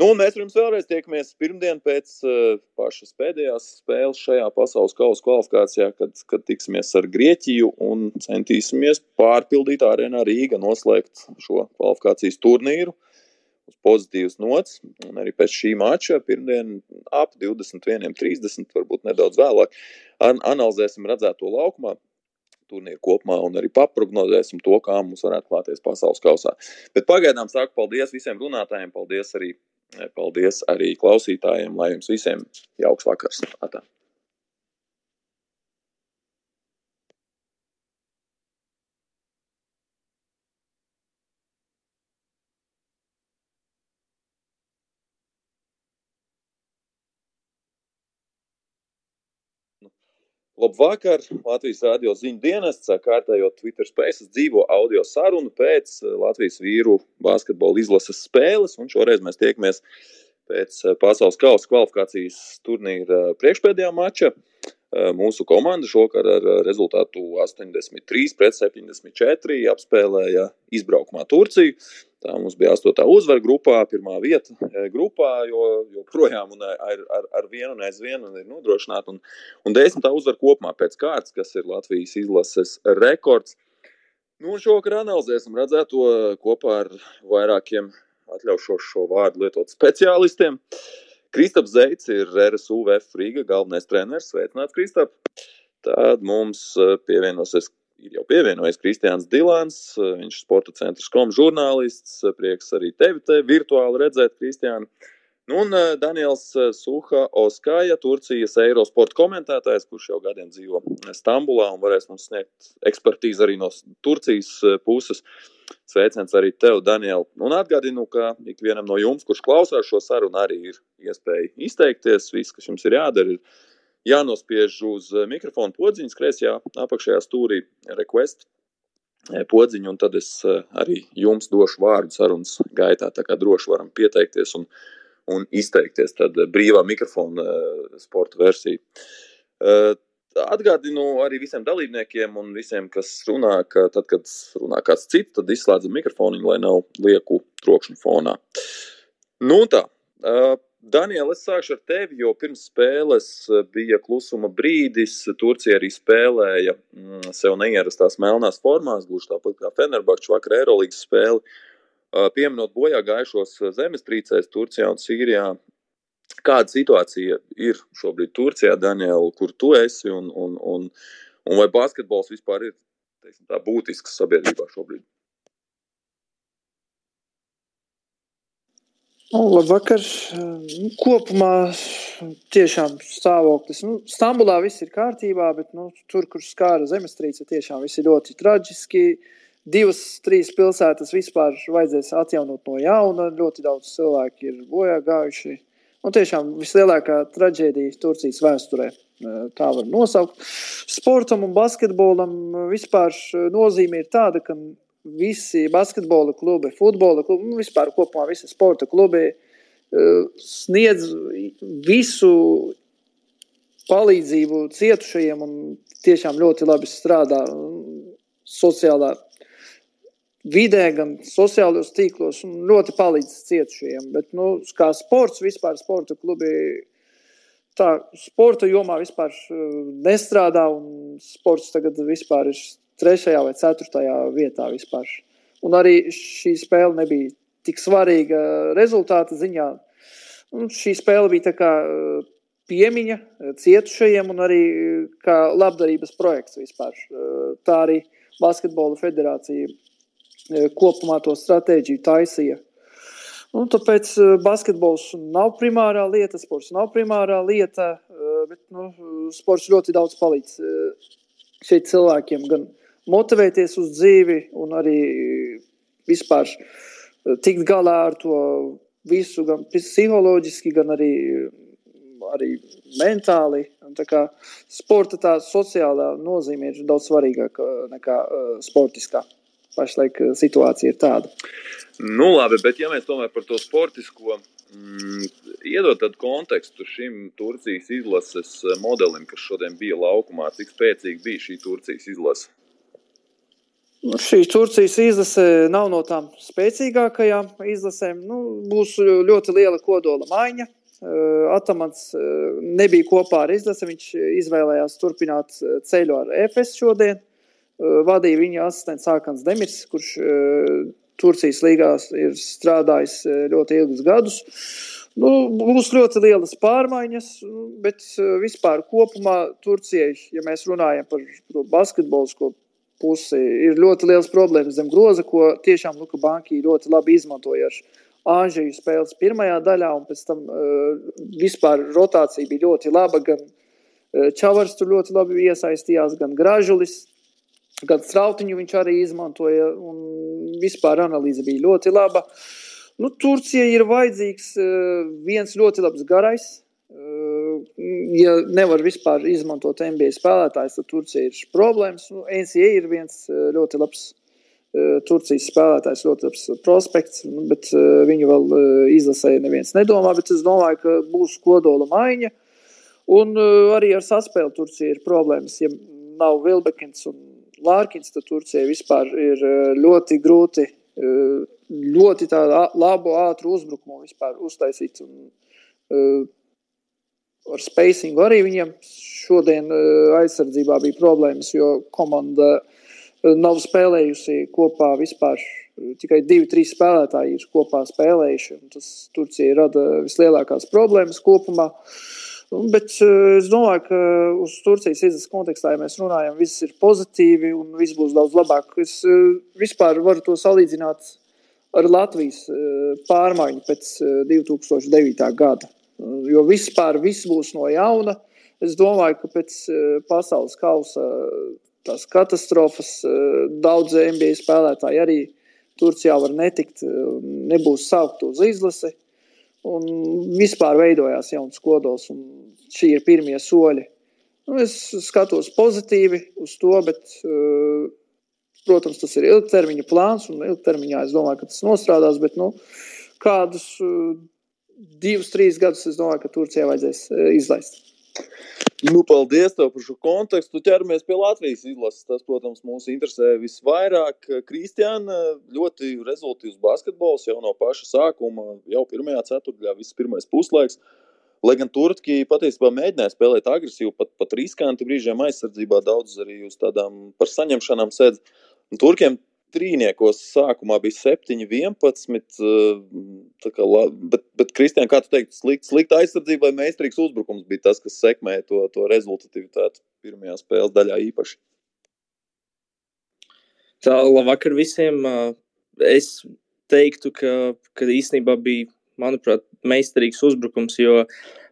Nu, mēs ar jums vēlreiz tiekamies pirmdien pēc uh, pašas pēdējās spēles šajā pasaules kausa kvalifikācijā, kad, kad tiksimies ar Grieķiju un centīsimies pārpildīt arēnā Rīga, noslēgt šo kvalifikācijas turnīru uz pozitīvas nots. Un arī pēc šī mača, pirmdien ap 21.30, varbūt nedaudz vēlāk, an analizēsim redzēto laukumā turnīru kopumā un arī paprognozēsim to, kā mums varētu klāties pasaules kausā. Bet pagaidām saku paldies visiem runātājiem, paldies arī Paldies arī klausītājiem, lai jums visiem jauks vakars. Atā. Labvakar! Latvijas radio ziņu dienests kārtējo Twitter spējas dzīvo audio sarunu pēc eh, Latvijas vīru basketbola izlases spēles, šoreiz mēs tiekamies pēc eh, pasaules kausa kvalifikācijas turnīra priekšpēdējā mača. Eh, mūsu komanda šokar ar rezultātu 83 pret 74 apspēlēja izbraukumā Turciju. Tā mums bija astotā uzvara grupā, pirmā vieta e, grupā, jo joprojām ar, ar, ar vienu un aizvienu ir nodrošināta. Un, un desmitā uzvara kopumā pēc kārtas, kas ir Latvijas izlases rekords. Nu, šovakar analizēsim redzēto kopā ar vairākiem atļaušos šo vārdu lietot speciālistiem. Kristaps Zeits ir RSUVF Rīga galvenais treneris. Sveicināts, Kristap! Tad mums e, pievienosies ir jau pievienojies Kristians Dilans, viņš ir sporta centra kom žurnālists. Prieks arī tevi te virtuāli redzēt, Kristiāna. Nu, un eh, Daniels eh, Suha Oskaja, Turcijas Eirosporta komentētājs, kurš jau gadiem dzīvo Stambulā un varēs mums sniegt ekspertīzi arī no Turcijas eh, puses. Sveiciens arī tev, Daniel. Un atgādinu, ka ikvienam no jums, kurš klausās šo sarunu, arī ir iespēja izteikties. Viss, kas jums ir jādara, ir jānospiež uz eh, mikrofona podziņas, kreisajā apakšējā stūrī request eh, podziņu, un tad es eh, arī jums došu vārdu sarunas gaitā. Tā kā droši varam pieteikties un, un izteikties. Tad brīvā mikrofona sporta versija. Atgādinu arī visiem dalībniekiem un visiem, kas runā, ka tad, kad runā kāds cits, tad izslēdzam mikrofonu, lai nav lieku trokšņu fonā. Nu, tā. Daniel, es sākšu ar tevi, jo pirms spēles bija klusuma brīdis. Turcija arī spēlēja mm, sev neierastās melnās formās, gluži tāpat kā Fenerbahčs vakar Eirolandes spēli. Pieminot bojā gājušos zemestrīcēs Turcijā un Sīrijā. Kāda situācija ir šobrīd Turcijā, Daniel, kur tu esi un, un, un, un vai basketbols vispār ir teiksim, tā, būtisks sabiedrībā šobrīd? Nu, labvakar. Nu, kopumā tiešām stāvoklis. Nu, Stambulā viss ir kārtībā, bet nu, tur, kur skāra zemestrīce, tiešām viss ir ļoti traģiski. Divas, trīs pilsētas vispār vajadzēs atjaunot no jauna. Ļoti daudz cilvēku ir bojā gājuši. Un tiešām vislielākā traģēdija Turcijas vēsturē. Tā var nosaukt. Sportam un basketbolam vispār nozīme ir tāda, ka visi basketbola klubi, futbola klubi, nu, vispār kopumā visi sporta klubi uh, sniedz visu palīdzību cietušajiem un tiešām ļoti labi strādā sociālā vidē, gan sociālajos tīklos, un ļoti palīdz cietušajiem. Bet, nu, kā sports, vispār sporta klubi, tā sporta jomā vispār nestrādā, un sports tagad vispār ir trešajā vai ceturtajā vietā vispār. Un arī šī spēle nebija tik svarīga rezultāta ziņā. Un šī spēle bija tā kā eh, piemiņa cietušajiem un arī eh, kā labdarības projekts vispār. Tā arī Basketbola federācija kopumā to stratēģiju taisīja. Un tāpēc basketbols nav primārā lieta, sports nav primārā lieta, bet nu, sports ļoti daudz palīdz šeit cilvēkiem gan motivēties uz dzīvi, un arī vispār tikt galā ar to visu, gan psiholoģiski, gan arī, arī mentāli. Un tā kā sporta tā sociālā nozīme ir daudz svarīgāka nekā uh, sportiskā. Pašlaik situācija ir tāda. Nu, labi, bet ja mēs tomēr par to sportisko mm, iedod tādu kontekstu šim Turcijas izlases modelim, kas šodien bija laukumā, cik spēcīga bija šī Turcijas izlase? Nu, šī Turcijas izlase nav no tām spēcīgākajām izlasēm. Nu, būs ļoti liela kodola maiņa. Atamants nebija kopā ar izlasi. Viņš izvēlējās turpināt ceļu ar EFS šodien. Vadīja viņa asistents Sākans Demirs, kurš Turcijas līgās ir strādājis ļoti ilgus gadus. Nu, būs ļoti lielas pārmaiņas, bet vispār kopumā Turcijai, ja mēs runājam par to basketbolu pusi, ir ļoti liels problēmas zem groza, ko tiešām Luka Banki ļoti labi izmantoja ar Āņģeļu spēles pirmajā daļā, un pēc tam uh, vispār rotācija bija ļoti laba. Gan uh, Čavars tur ļoti labi iesaistījās, gan Gražulis, gan Strautiņu viņš arī izmantoja, un vispār analīze bija ļoti laba. Nu, Turcija ir vajadzīgs uh, viens ļoti labs garais, ja nevar vispār izmantot NBA spēlētājs, tad Turcija ir problēmas. Nu, NCA ir viens ļoti labs Turcijas spēlētājs, ļoti labs prospekts, nu, bet viņu vēl izlasēja neviens nedomā, bet es domāju, ka būs kodola maiņa. Un arī ar saspēli Turcija ir problēmas. Ja nav Vilbekins un Lārkins, Turcija vispār ir ļoti grūti, ļoti tādu labu, ātru uzbrukumu vispār uztaisīt. Un, ar spacingu arī viņiem šodien aizsardzībā bija problēmas, jo komanda nav spēlējusi kopā vispār. Tikai divi, trīs spēlētāji ir kopā spēlējuši. Tas Turcija rada vislielākās problēmas kopumā. Bet es domāju, ka uz Turcijas izlases kontekstā, ja mēs runājam, viss ir pozitīvi un viss būs daudz labāk. Es vispār varu to salīdzināt ar Latvijas pārmaiņu pēc 2009. gada. Jo vispār viss būs no jauna. Es domāju, ka pēc pasaules kausa tās katastrofas daudz NBA spēlētāji arī Turcijā var netikt, nebūs saukt uz izlasi. Un vispār veidojās jauns kodols, un šī ir pirmie soļi. Nu, es skatos pozitīvi uz to, bet, protams, tas ir ilgtermiņa plāns, un ilgtermiņā es domāju, ka tas nostrādās. Bet, nu, kādus divus, trīs gadus, es domāju, ka Turcijai vajadzēs e, izlaist. Nu, paldies tev par šo kontekstu. Ķeramies pie Latvijas izlases. Tas, protams, mūs interesē visvairāk. Kristiāna, ļoti rezultātīvs basketbols jau no paša sākuma, jau pirmajā ceturtajā, viss pirmais puslaiks. Lai gan Turki patiesībā mēģināja spēlēt agresīvi, pat, pat riskanti brīžiem aizsardzībā, daudz arī uz tādām par saņemšanām sēdz. Turkiem trīniekos sākumā bija 7, 11. Kā, bet, bet Kristiāna, kā tu teiktu, slikta slikt aizsardzība vai meistarīgs uzbrukums bija tas, kas sekmēja to, to rezultatīvitāti pirmajā spēles daļā īpaši? Tā, labvakar visiem. Es teiktu, ka, ka īstenībā bija, manuprāt, meistarīgs uzbrukums, jo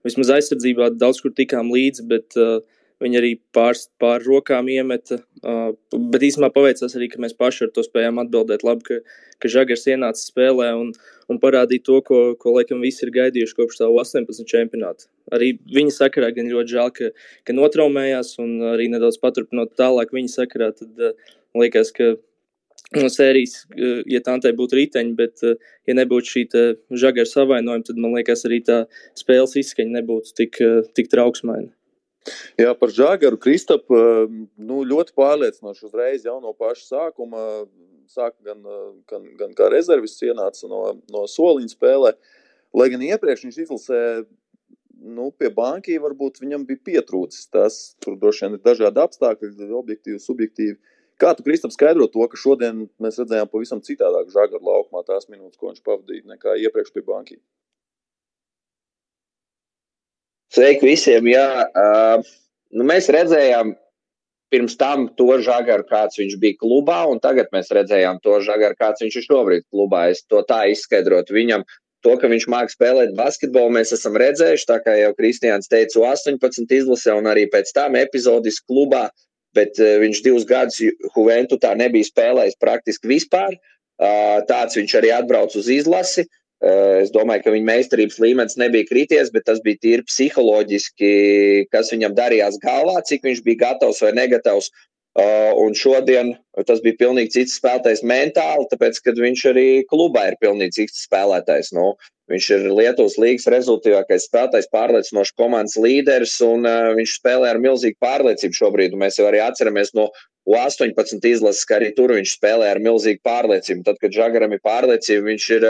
vismaz aizsardzībā daudz kur tikām līdzi, bet uh, Viņi arī pār, pār rokām iemeta. Uh, bet īstenībā paveicās arī, ka mēs paši ar to spējām atbildēt. Labi, ka, ka Žagars ienāca spēlē un, un parādīja to, ko, ko laikam visi ir gaidījuši kopš savu 18 čempionātu. Arī viņa sakarā gan ļoti žēl, ka, ka notraumējās un arī nedaudz paturpinot tālāk viņa sakarā. Tad uh, liekas, ka no sērijas, uh, ja tā būtu riteņi, bet, ja nebūtu šī žagara savainojuma, tad man liekas, arī tā spēles izskaņa nebūtu tik, tik trauksmaina. Jā, par Žāgaru Kristapu ehm, nu, ļoti pārliecinoši uzreiz jau no paša sākuma. Sāka gan, gan, gan kā rezervis ienāca no, no soliņa spēlē, lai gan iepriekš viņš izlasē nu, pie banki varbūt viņam bija pietrūcis. Tas tur droši vien ir dažādi apstākļi, objektīvi, subjektīvi. Kā tu, Kristap, skaidro to, ka šodien mēs redzējām pavisam citādāk žagaru laukumā tās minūtes, ko viņš pavadīja, nekā iepriekš pie banki? Sveiki visiem! Jā, uh, nu mēs redzējām pirms tam to žagaru, kāds viņš bija klubā, un tagad mēs redzējām to žagaru, kāds viņš ir šobrīd klubā. Es to tā izskaidrotu. Viņam to, ka viņš māca spēlēt basketbolu, mēs esam redzējuši, tā kā jau Kristiāns teica, 18 izlasē un arī pēc tam epizodiski klubā, bet uh, viņš divus gadus Juventutā nebija spēlējis praktiski vispār. Uh, tāds viņš arī atbrauc uz izlasi. Uh, es domāju, ka viņa meistarības līmenis nebija krities, bet tas bija tīri psiholoģiski, kas viņam darījās galvā, cik viņš bija gatavs vai negatavs. Uh, un šodien tas bija pilnīgi cits spēlētājs mentāli, tāpēc, ka viņš arī klubā ir pilnīgi cits spēlētājs. Nu, viņš ir Lietuvas līnijas rezultātīvākais spēlētājs, pārliecinošs komandas līderis, un uh, viņš spēlē ar milzīgu pārliecību šobrīd. Mēs jau arī atceramies no U18 izlases, ka arī tur viņš spēlē ar milzīgu pārliecību. Tad, kad Žagaram ir pārliecība, viņš ir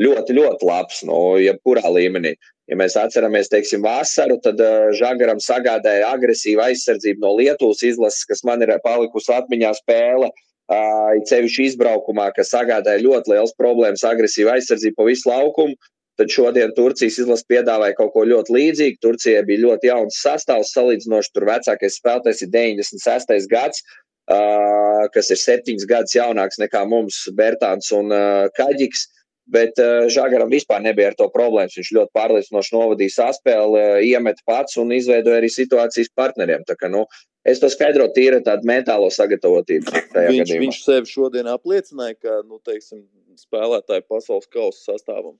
ļoti, ļoti labs, nu, jebkurā līmenī. Ja mēs atceramies, teiksim, vasaru, tad uh, Žagaram sagādāja agresīvu aizsardzību no Lietuvas izlases, kas man ir palikusi atmiņā spēle. Uh, Ceļš izbraukumā, kas sagādāja ļoti liels problēmas, agresīvu aizsardzību pa visu laukumu. Tad šodien Turcijas izlase piedāvāja kaut ko ļoti līdzīgu. Turcijai bija ļoti jauns sastāvs, salīdzinoši tur vecākais spēlētājs ir 96. gads, uh, kas ir septiņus gadus jaunāks nekā mums, Bērtāns un uh, Kaģiks. Bet uh, Žagaram vispār nebija ar to problēmas. Viņš ļoti pārliecinoši novadīja saspēli, uh, iemet pats un izveidoja arī situācijas partneriem. Tā kā, nu, es to skaidroju tīri tādu mentālo sagatavotību. Viņš, gadījumā. viņš sev šodien apliecināja, ka nu, teiksim, spēlētāji pasaules kausa sastāvam.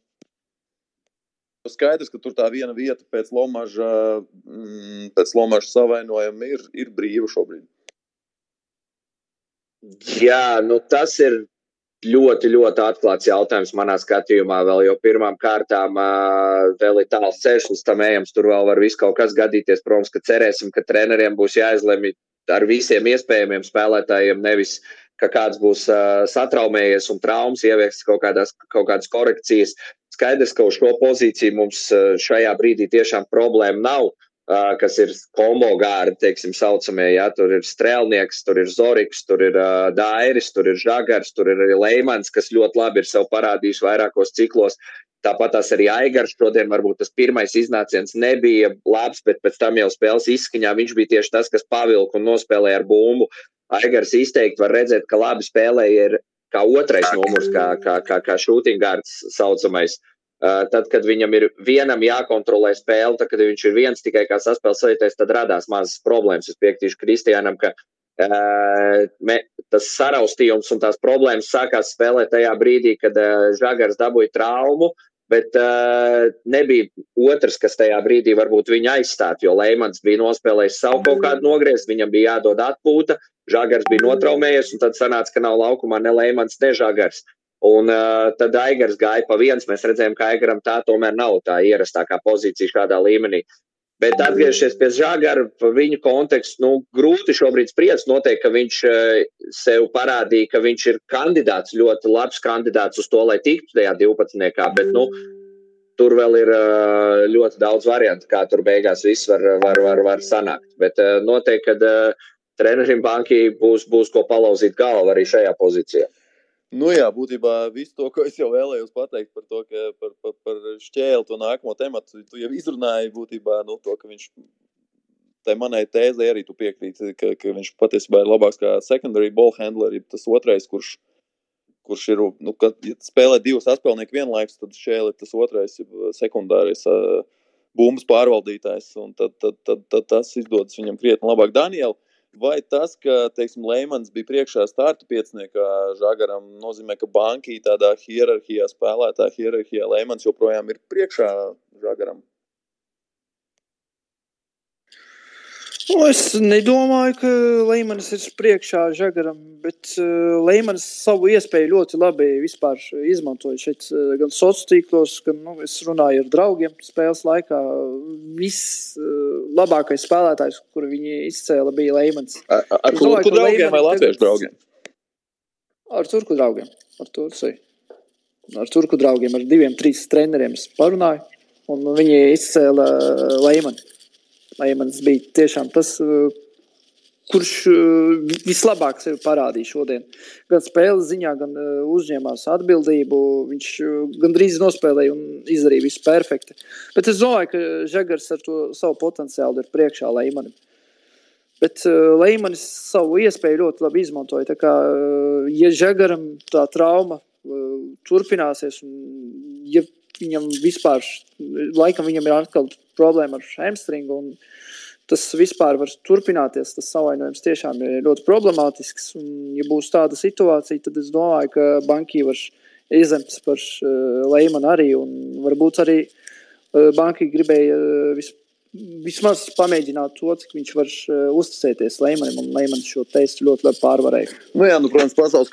Skaidrs, ka tur tā viena vieta pēc Lomaža, mm, pēc Lomaža savainojuma ir, ir brīva šobrīd. Jā, nu tas ir ļoti, ļoti atklāts jautājums manā skatījumā. Vēl jau pirmām kārtām vēl ir tāls ceļš līdz tam ejams. Tur vēl var viss kaut kas gadīties. Protams, ka cerēsim, ka treneriem būs jāizlemj ar visiem iespējamiem spēlētājiem, nevis ka kāds būs satraumējies un traumas ievies kaut, kādās, kaut kādas korekcijas. Skaidrs, ka uz šo pozīciju mums šajā brīdī tiešām problēma nav kas ir kombo gāri, teiksim, saucamie. Ja? Tur ir strēlnieks, tur ir Zoriks, tur ir uh, Dairis, tur ir Žagars, tur ir arī Leimans, kas ļoti labi ir sev parādījis vairākos ciklos. Tāpat tās arī Aigars. Šodien varbūt tas pirmais iznāciens nebija labs, bet pēc tam jau spēles izskaņā viņš bija tieši tas, kas pavilka un nospēlēja ar bumbu. Aigars izteikti var redzēt, ka labi spēlēja ir kā otrais numurs, kā, kā, kā, kā šūtingārds saucamais. Uh, Uh, tad, kad viņam ir vienam jākontrolē spēle, tad, kad viņš ir viens tikai kā saspēles vadītājs, tad radās mazas problēmas. Es piekritīšu Kristiānam, ka uh, me, tas saraustījums un tās problēmas sākās spēlēt tajā brīdī, kad uh, Žagars dabūja traumu, bet uh, nebija otrs, kas tajā brīdī varbūt viņu aizstāt, jo Leimans bija nospēlējis savu kaut kādu nogriezt, viņam bija jādod atpūta, Žagars bija notraumējies, un tad sanāca, ka nav laukumā ne Leimans, ne Žagars. Un uh, tad Aigars gāja pa viens. Mēs redzējām, ka Aigaram tā tomēr nav tā ierastākā pozīcija šādā līmenī. Bet atgriežoties pie Žagara, viņa kontekstu, nu, grūti šobrīd spriest. Noteikti, ka viņš uh, sev parādīja, ka viņš ir kandidāts, ļoti labs kandidāts uz to, lai tiktu tajā 12. Bet, nu, tur vēl ir uh, ļoti daudz variantu, kā tur beigās viss var, var, var, var sanākt. Bet noteikti, ka trenerim bankai būs, būs ko palauzīt galvu arī šajā pozīcijā. Nu jā, būtībā viss to, ko es jau vēlējos pateikt par to, ka par, par, par šķēli to nākamo tematu, tu jau izrunāji būtībā nu, to, ka viņš tai manai tēzē arī tu piekrīti, ka, ka viņš patiesībā ir labāks kā secondary ball handler, tas otrais, kurš, kurš ir, nu, kad ja spēlē divus atspēlnieku vienlaikus, tad šķēli ir tas otrais sekundārais uh, bumbas pārvaldītājs, un tad, tad, tad, tad tas izdodas viņam krietni labāk. Daniela, Vai tas, ka teiksim, Leimans bija priekšā starta pieciniekā Žagaram, nozīmē, ka bankī tādā hierarhijā, spēlētāja hierarhijā Leimans joprojām ir priekšā Žagaram? Nu, es nedomāju, ka Līmenis ir priekšā Žagaram, bet uh, Līmenis savu iespēju ļoti labi izmantoja šeit, uh, gan sociālos tīklos, gan nu, es runāju ar draugiem spēles laikā. Viss uh, labākais spēlētājs, kuru viņi izcēla, bija Līmenis. Ar, ar turku draugiem vai latviešu draugiem? Ar turku draugiem. Ar, Turciju. ar turku draugiem, ar diviem, trīs treneriem parunāju, un viņi izcēla Līmeni. Laimans bija tiešām tas, uh, kurš uh, vislabāk sevi parādīja šodien. Gan spēles ziņā, gan uh, uzņēmās atbildību. Viņš gandrīz nospēlēja un izdarīja visu perfekti. Bet es domāju, ka Žagars ar to savu potenciālu ir priekšā Laimanim. Bet uh, Leimanis savu iespēju ļoti labi izmantoja. Tā kā, uh, ja Žagaram tā trauma uh, turpināsies, un ja viņam vispār, laikam viņam ir atkal problēma ar hamstringu, un tas vispār var turpināties, tas savainojums tiešām ir ļoti problemātisks. Un, ja būs tāda situācija, tad es domāju, ka banki var izlemt par uh, Leimanu arī, un varbūt arī uh, banki gribēja uh, vispār vismaz pamēģināt to, cik viņš var uh, uzticēties Leimanim, un Leimans šo testu ļoti labi pārvarēja. Nu, jā, nu, protams, pasaules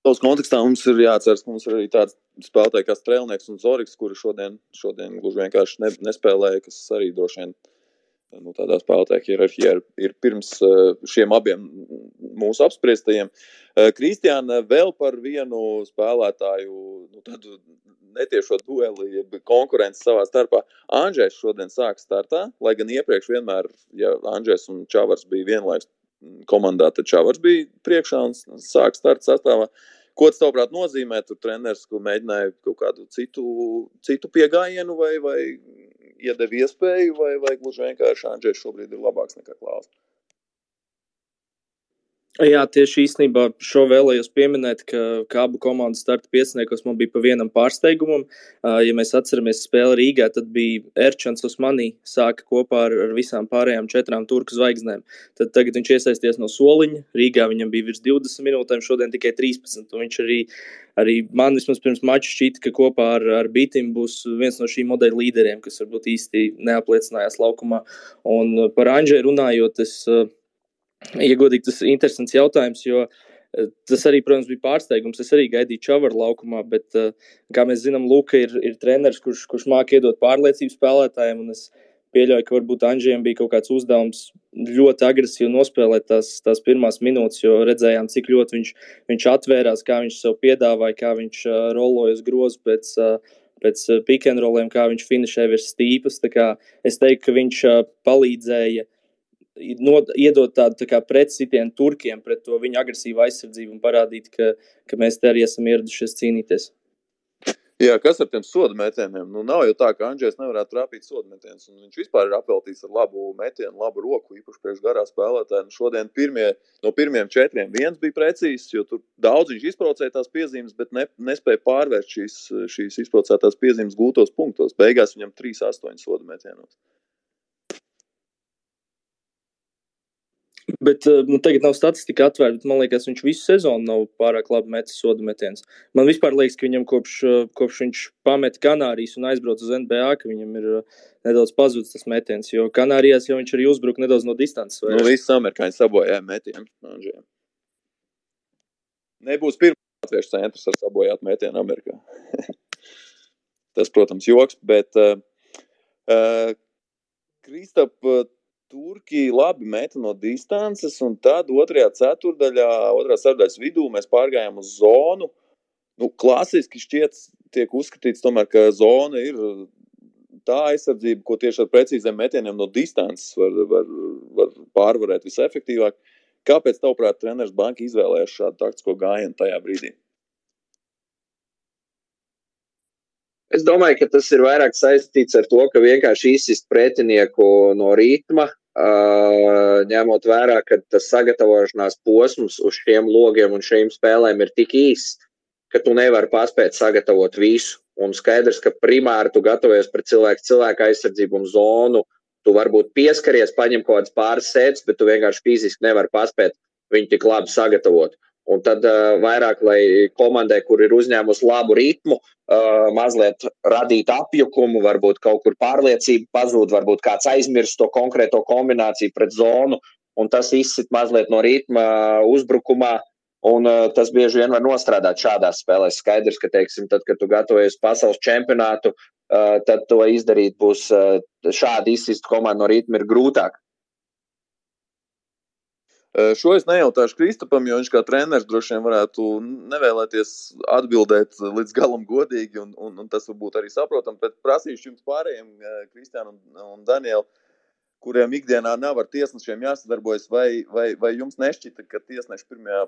Pasaules kontekstā mums ir jāatcerās, ka mums ir arī tāds spēlētājs kā Strēlnieks un Zorigs, kuri šodien, šodien gluži vienkārši ne, nespēlēja, kas arī droši vien nu, tādā spēlētāja hierarhijā ir, ir pirms šiem abiem mūsu apspriestajiem. Kristiāna vēl par vienu spēlētāju, nu, tādu netiešo dueli, konkurenci savā starpā. Andrzejs šodien sāk startā, lai gan iepriekš vienmēr, ja Andrzejs un Čavars bija vienlaikus komandā, tad Čavars bija priekšā un sāk starta sastāvā. Ko tas, tavuprāt, nozīmē? Tur treneris mēģināja kaut kādu citu, citu piegājienu vai, vai iedeva iespēju, vai, vai gluži vienkārši Andrzejs šobrīd ir labāks nekā Klaus? Jā, tieši īstenībā šo vēlējos pieminēt, ka, ka abu komandu starta pieciniekos man bija pa vienam pārsteigumam. Ja mēs atceramies spēli Rīgā, tad bija Erčants Osmanī sāka kopā ar, ar visām pārējām četrām turku zvaigznēm. Tad tagad viņš iesaisties no soliņa. Rīgā viņam bija virs 20 minūtēm, šodien tikai 13. Viņš arī, arī man vismaz pirms mača šķita, ka kopā ar, ar Bitim būs viens no šī modeļa līderiem, kas varbūt īsti neapliecinājās laukumā. Un par Anģēru runājot, es Ja godīgi, tas ir interesants jautājums, jo eh, tas arī, protams, bija pārsteigums. Es arī gaidīju Čavaru laukumā, bet, eh, kā mēs zinām, Luka ir, ir treneris, kurš, kurš māca iedot pārliecību spēlētājiem. Es pieļauju, ka varbūt Anģijam bija kaut kāds uzdevums ļoti agresīvi nospēlēt tās, tās pirmās minūtes, jo redzējām, cik ļoti viņš, viņš atvērās, kā viņš sev piedāvāja, kā viņš uh, rolojas grozu pēc. Uh, Pēc pikantroliem, kā viņš finšēja virs stīpas. Es teiktu, ka viņš uh, palīdzēja uh, no, iedot tādu tā kā pretsitienu turkiem pret to viņu agresīvu aizsardzību un parādīt, ka, ka mēs te arī esam ieradušies cīnīties. Jā, kas ar tiem sodu metieniem? Nu, nav jau tā, ka Andrzejs nevarētu trāpīt sodu metienus. Viņš vispār ir apveltīts ar labu metienu, labu roku, īpaši priekš garā spēlētāja. Nu, šodien pirmie, no pirmiem četriem viens bija precīzs, jo tur daudz viņš izbraucēja tās piezīmes, bet ne, nespēja pārvērst šīs, šīs izbraucētās piezīmes gūtos punktos. Beigās viņam 3-8 sodu metienos. Bet eh, nu, tagad nav statistika atvērta, bet man liekas, viņš visu sezonu nav pārāk labi metis sodu metienus. Man vispār liekas, ka viņam kopš, eh, kopš viņš pameta Kanārijas un aizbrauca uz NBA, ka viņam ir eh, nedaudz pazudis tas metiens. Jo Kanārijās jau viņš arī uzbruka nedaudz no distances. Nu, visi amerikāņi sabojāja metienu. Nebūs pirmā latviešu centrs ar sabojātu metienu Amerikā. <laughs> tas, protams, joks, bet uh, uh, Kristap, Turki labi meta no distances, un tad otrajā ceturdaļā, otrā ceturdaļas vidū mēs pārgājām uz zonu. Nu, klasiski šķiet, tiek uzskatīts, tomēr, ka zona ir tā aizsardzība, ko tieši ar precīziem metieniem no distances var, var, var pārvarēt visefektīvāk. Kāpēc, tavuprāt, treneris banka izvēlējās šādu taktisko gājienu tajā brīdī? Es domāju, ka tas ir vairāk saistīts ar to, ka vienkārši izsist pretinieku no ritma, ņemot vērā, ka tas sagatavošanās posms uz šiem logiem un šīm spēlēm ir tik īss, ka tu nevari paspēt sagatavot visu. Un skaidrs, ka primāri tu gatavojies pret cilvēku, cilvēku aizsardzību un zonu. Tu varbūt pieskaries, paņem kaut kādas pāris sēdes, bet tu vienkārši fiziski nevari paspēt viņu tik labi sagatavot. Un tad uh, vairāk, lai komandai, kur ir uzņēmusi labu ritmu, uh, mazliet radīt apjukumu, varbūt kaut kur pārliecība pazūd, varbūt kāds aizmirst to konkrēto kombināciju pret zonu, un tas izsit mazliet no ritma uzbrukumā. Un, uh, tas bieži vien var nostrādāt šādās spēlēs. Skaidrs, ka, teiksim, tad, kad tu gatavojies pasaules čempionātu, uh, tad to izdarīt būs uh, šādi izsist komandu no ritma ir grūtāk. Šo es nejautāšu Kristapam, jo viņš kā treneris droši vien varētu nevēlēties atbildēt līdz galam godīgi, un, un, un tas varbūt arī saprotam. Bet prasīšu jums pārējiem, Kristiāna un, un Daniela, kuriem ikdienā nav ar tiesnešiem jāsadarbojas, vai, vai, vai jums nešķita, ka tiesneši pirmajā,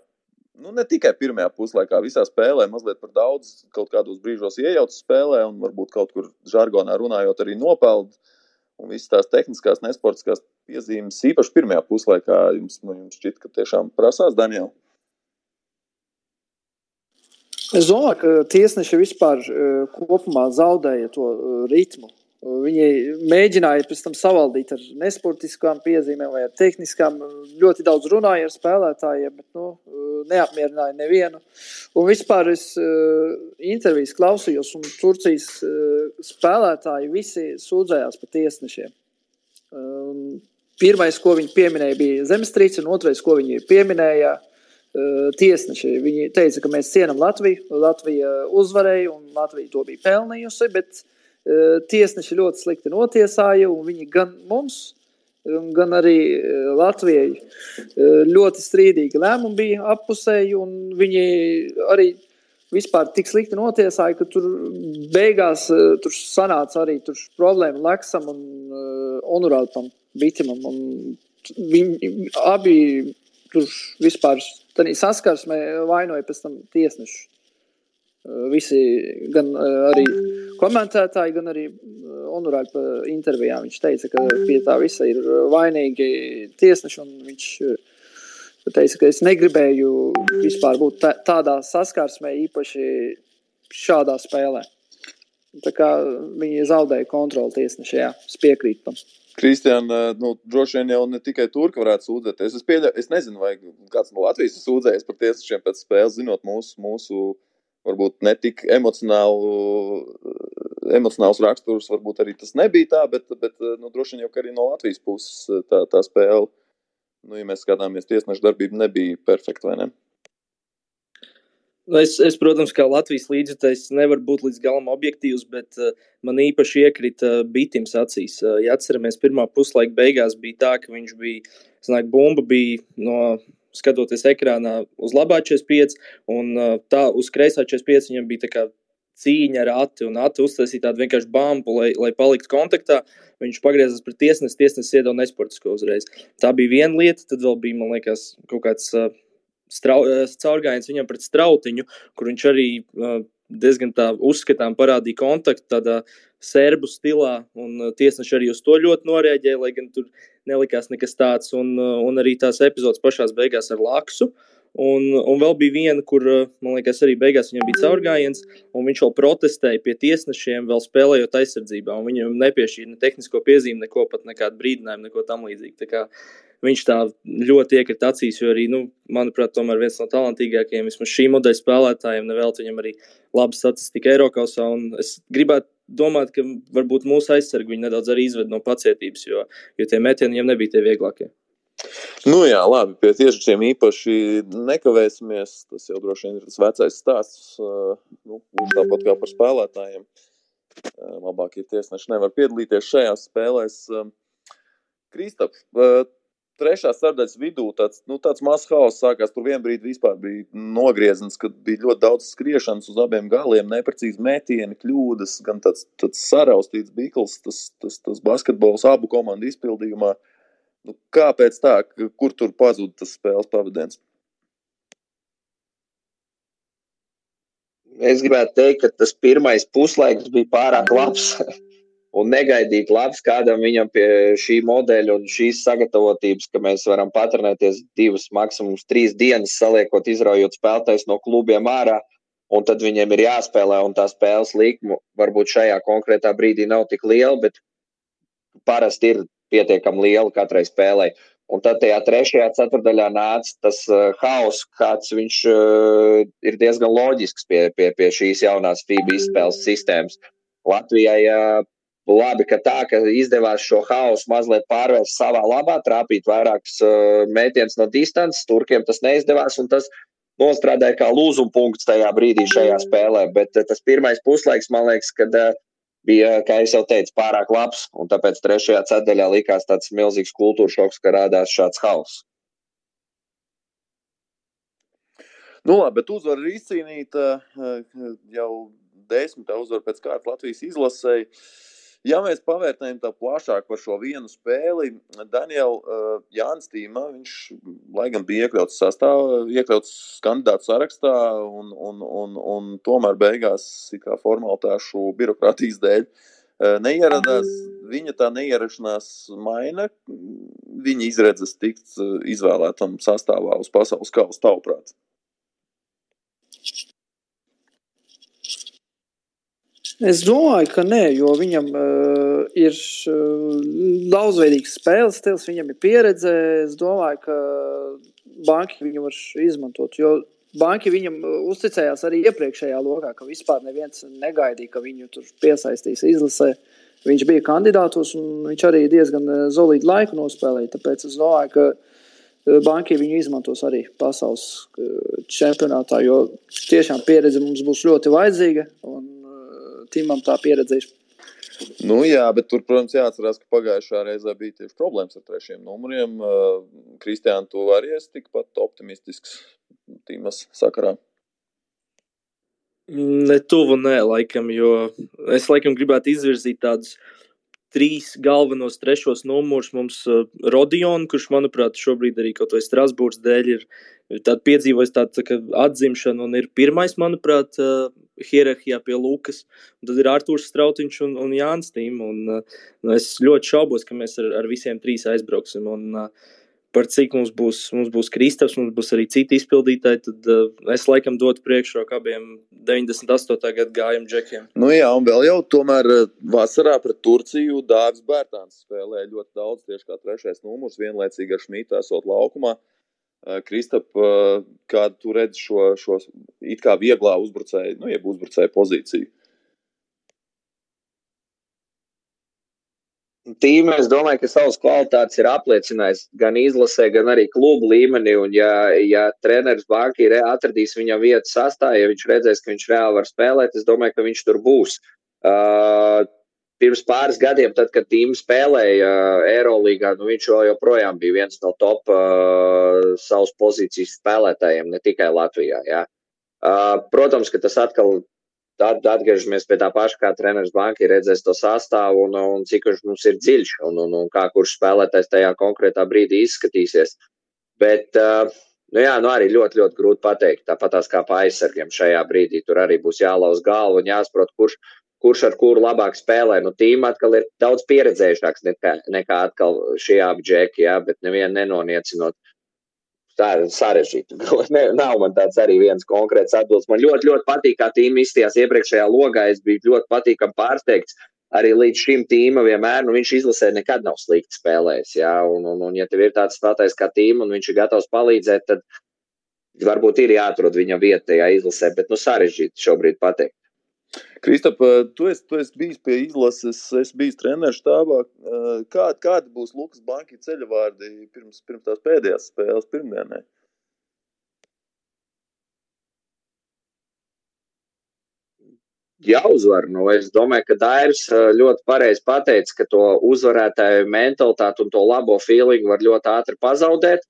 nu ne tikai pirmajā puslaikā, visā spēlē mazliet par daudz kaut kādos brīžos iejaucas spēlē, un varbūt kaut kur žargonā runājot arī nopeld, un visas tās tehniskās, nesportiskās piezīmes, īpaši pirmajā puslaikā, jums, nu, jums šķiet, ka tiešām prasās Daniela? Es domāju, ka tiesneši vispār kopumā zaudēja to ritmu. Viņi mēģināja pēc tam savaldīt ar nesportiskām piezīmēm vai ar tehniskām. Ļoti daudz runāja ar spēlētājiem, bet nu, neapmierināja nevienu. Un vispār es intervijas klausījos, un Turcijas spēlētāji visi sūdzējās par tiesnešiem. Pirmais, ko viņi pieminēja, bija zemestrīce, un otrais, ko viņi pieminēja, uh, tiesneši. Viņi teica, ka mēs cienām Latviju, Latvija uzvarēja un Latvija to bija pelnījusi. Bet, tiesneši ļoti slikti notiesāja, un viņi gan mums, gan arī Latvijai ļoti strīdīgi lēmumi bija appusēji, un viņi arī vispār tik slikti notiesāja, ka tur beigās tur sanāca arī tur problēma Leksam un Onurātam Bitimam, un viņi abi tur vispār saskarsmē vainoja pēc tam tiesnešus. Visi, gan arī komentētāji, gan arī Onurāļa intervijā viņš teica, ka pie tā visa ir vainīgi tiesneši. Viņš teica, ka es negribēju vispār būt tādā saskarsmē, īpaši šādā spēlē. Tā kā viņi zaudēja kontroli tiesneši, jā, es piekrītu tam. Kristiāna, nu, droši vien jau ne tikai turki varētu sūdzēties. Es, pieļa, es nezinu, vai kāds no Latvijas ir sūdzējies par tiesnešiem pēc spēles, zinot mūsu, mūsu varbūt ne tik emocionālu, emocionāls raksturs, varbūt arī tas nebija tā, bet, bet nu, droši vien jau arī no Latvijas puses tā, tā spēle, nu, ja mēs skatāmies tiesnešu darbību, nebija perfekta, vai ne? Nu, es, es, protams, kā Latvijas līdzekļs, nevaru būt līdz galam objektīvs, bet uh, man īpaši iekrita uh, Bitims acīs. Uh, ja atceramies, pirmā puslaika beigās bija tā, ka viņš bija, sanāk, bumba bija no skatoties ekrānā uz labā 45, un uh, tā uz kreisā 45 viņam bija tā kā cīņa ar Ati, un Ati uztaisīja tādu vienkārši bumbu, lai, lai paliktu kontaktā. Viņš pagriezās pret tiesnesi, tiesnesis iedeva nesportisko uzreiz. Tā bija viena lieta, tad vēl bija, man liekas, kaut kāds uh, caurgājiens viņam pret strautiņu, kur viņš arī uh, diezgan tā uzskatām parādīja kontaktu tādā serbu stilā, un tiesneši arī uz to ļoti noreaģēja, lai gan tur nelikās nekas tāds, un, un arī tās epizodes pašās beigās ar Laksu. Un, un vēl bija viena, kur, man liekas, arī beigās viņam bija caurgājiens, un viņš vēl protestēja pie tiesnešiem, vēl spēlējot aizsardzībā. Viņam nepiešķīra ne tehnisko piezīmi, neko pat nekādu brīdinājumu, neko tam līdzīgu. Viņš tā ļoti iekrita acīs, jo arī, nu, manuprāt, tomēr viens no talantīgākajiem, vismaz šī modeļa spēlētājiem, nevēl viņam arī laba statistika Eiropasā. Es gribētu domāt, ka varbūt mūsu aizsargi nedaudz arī izved no pacietības, jo, jo tie metieni viņam nebija tie vieglākie. Nu jā, labi, pie tiešiem īpaši nekavēsimies. Tas jau droši vien ir tas vecais stāsts. Nu, tāpat kā par spēlētājiem. Labākie tiesneši nevar piedalīties šajās spēlēs. Kristap, trešā sadaļas vidū tāds, nu, tāds mazs hauss sākās. Tur vienā brīdī bija nogrieznis, kad bija ļoti daudz skriešanas uz abiem galiem, neprecīzi metieni, kļūdas, gan tāds, tāds saraustīts bikls, tas, tas, tas basketbols abu komandu izpildījumā. Nu, kāpēc tā? Kur tur pazuda tas spēles pavadens? Es gribētu teikt, ka tas pirmais puslaiks bija pārāk labs <laughs> un negaidīt labs kādam viņam pie šī modeļa un šīs sagatavotības, ka mēs varam patrenēties divas, maksimums trīs dienas, saliekot, izraujot spēlētājs no klubiem ārā, un tad viņiem ir jāspēlē, un tā spēles likme varbūt šajā konkrētā brīdī nav tik liela, bet parasti ir pietiekami liela katrai spēlei. Un tad tajā trešajā ceturdaļā nāca tas uh, haoss, kāds viņš uh, ir diezgan loģisks pie, pie, pie šīs jaunās FIBA izspēles sistēmas. Latvijai uh, Labi, ka tā, ka izdevās šo haosu mazliet pārvērst savā labā, trāpīt vairākus uh, mētījus no distances. Turkiem tas neizdevās, un tas nostrādāja kā lūzuma punkts tajā brīdī šajā spēlē. Bet uh, tas pirmais puslaiks, man liekas, kad, uh, bija, kā jau teicu, pārāk labs, un tāpēc trešajā ceturdaļā likās tāds milzīgs kultūra šoks, ka rādās šāds haoss. Nu, labi, bet uzvara ir izcīnīta jau desmitā uzvara pēc kārtas Latvijas izlasēji. Ja mēs pavērtējam tā plašāk par šo vienu spēli, Daniela uh, Jānis Tīma, viņš, lai gan bija iekļauts sastāvā, iekļauts kandidātu sarakstā, un, un, un, un tomēr beigās, kā formalitāšu birokrātijas dēļ, uh, neieradās. viņa tā neierašanās maina viņa izredzes tikt izvēlētam sastāvā uz pasaules kausa tavuprāt? Es domāju, ka nē, jo viņam uh, ir uh, daudzveidīgs spēles stils, viņam ir pieredze. Es domāju, ka banki viņu var izmantot. Jo banki viņam uzticējās arī iepriekšējā lokā, ka vispār neviens negaidīja, ka viņu tur piesaistīs izlasē. Viņš bija kandidātos, un viņš arī diezgan solīdu laiku nospēlēja. Tāpēc es domāju, ka banki viņu izmantos arī pasaules čempionātā, jo tiešām pieredze mums būs ļoti vajadzīga. Un, Timam tā pieredze ir. Nu, jā, bet tur, protams, jāatcerās, ka pagājušā reizē bija tieši problēmas ar trešiem numuriem. Kristiāna, tu arī esi tikpat optimistisks Tīmas sakarā. Ne tuvu, nē, laikam, jo es laikam gribētu izvirzīt tādus trīs galvenos trešos numurus. Mums uh, Rodions, kurš, manuprāt, šobrīd arī kaut vai Strasbūras dēļ ir piedzīvojis tādu tā atzimšanu un ir pirmais, manuprāt, hierarhijā pie Lukas. Tad ir Arthurs Strautiņš un, un Jānis Tīm. Un, nu, es ļoti šaubos, ka mēs ar, ar visiem trīs aizbrauksim. Un, par cik mums būs, mums būs Kristaps, mums būs arī citi izpildītāji, tad uh, es laikam dotu priekšroku abiem 98. gadu gājumu džekiem. Nu jā, un vēl jau tomēr vasarā pret Turciju Dāvis Bērtāns spēlēja ļoti daudz, tieši kā trešais numurs, vienlaicīgi ar Šmītu esot laukumā. Uh, Kristap, kādu tu redzi šo, šo it kā vieglā uzbrucēju, nu, jeb uzbrucēju pozīciju? Tīmē, es domāju, ka savas kvalitātes ir apliecinājis gan izlasē, gan arī klubu līmenī. Un, ja, ja treneris Banki atradīs viņam vietu sastāvā, ja viņš redzēs, ka viņš reāli var spēlēt, es domāju, ka viņš tur būs. Uh, pirms pāris gadiem, tad, kad Tīms spēlēja uh, Eirolandā, nu, viņš joprojām bija viens no top uh, savas pozīcijas spēlētājiem, ne tikai Latvijā. Ja. Uh, protams, ka tas atkal atgriežamies pie tā paša, kā treneris banka redzēs to sastāvu un, un cik viņš mums ir dziļš un, un, un kā kurš spēlētājs tajā konkrētā brīdī izskatīsies. Bet, uh, nu jā, nu arī ļoti, ļoti grūti pateikt. Tāpat kā pa aizsargiem šajā brīdī tur arī būs jālauz galva un jāsaprot, kurš, kurš ar kuru labāk spēlē. Nu, tīma atkal ir daudz pieredzējušāks nekā, nekā atkal šie abi džeki, jā, bet nevienu nenoniecinot. Tā ir sarežģīta. <laughs> Nav man tāds arī viens konkrēts atbildes. Man ļoti, ļoti patīk, kā tīma izstījās iepriekšējā logā. Es biju ļoti patīkami pārsteigts. Arī līdz šim tīma vienmēr, nu, viņš izlasē nekad nav slikti spēlējis. Jā, un, un, un, ja tev ir tāds spēlētājs kā tīma un viņš ir gatavs palīdzēt, tad varbūt ir jāatrod viņa vieta tajā izlasē, bet nu sarežģīti šobrīd pateikt. Kristap, tu esi, tu esi bijis pie izlases, es biju treneris štābā. Kā, kādi būs Lukas Banka ceļa vārdi pirms, pirms tās pēdējās spēles pirmdienē? Jāuzvar. Nu, es domāju, ka Dairis ļoti pareizi pateica, ka to uzvarētāju mentalitāti un to labo feelingu var ļoti ātri pazaudēt.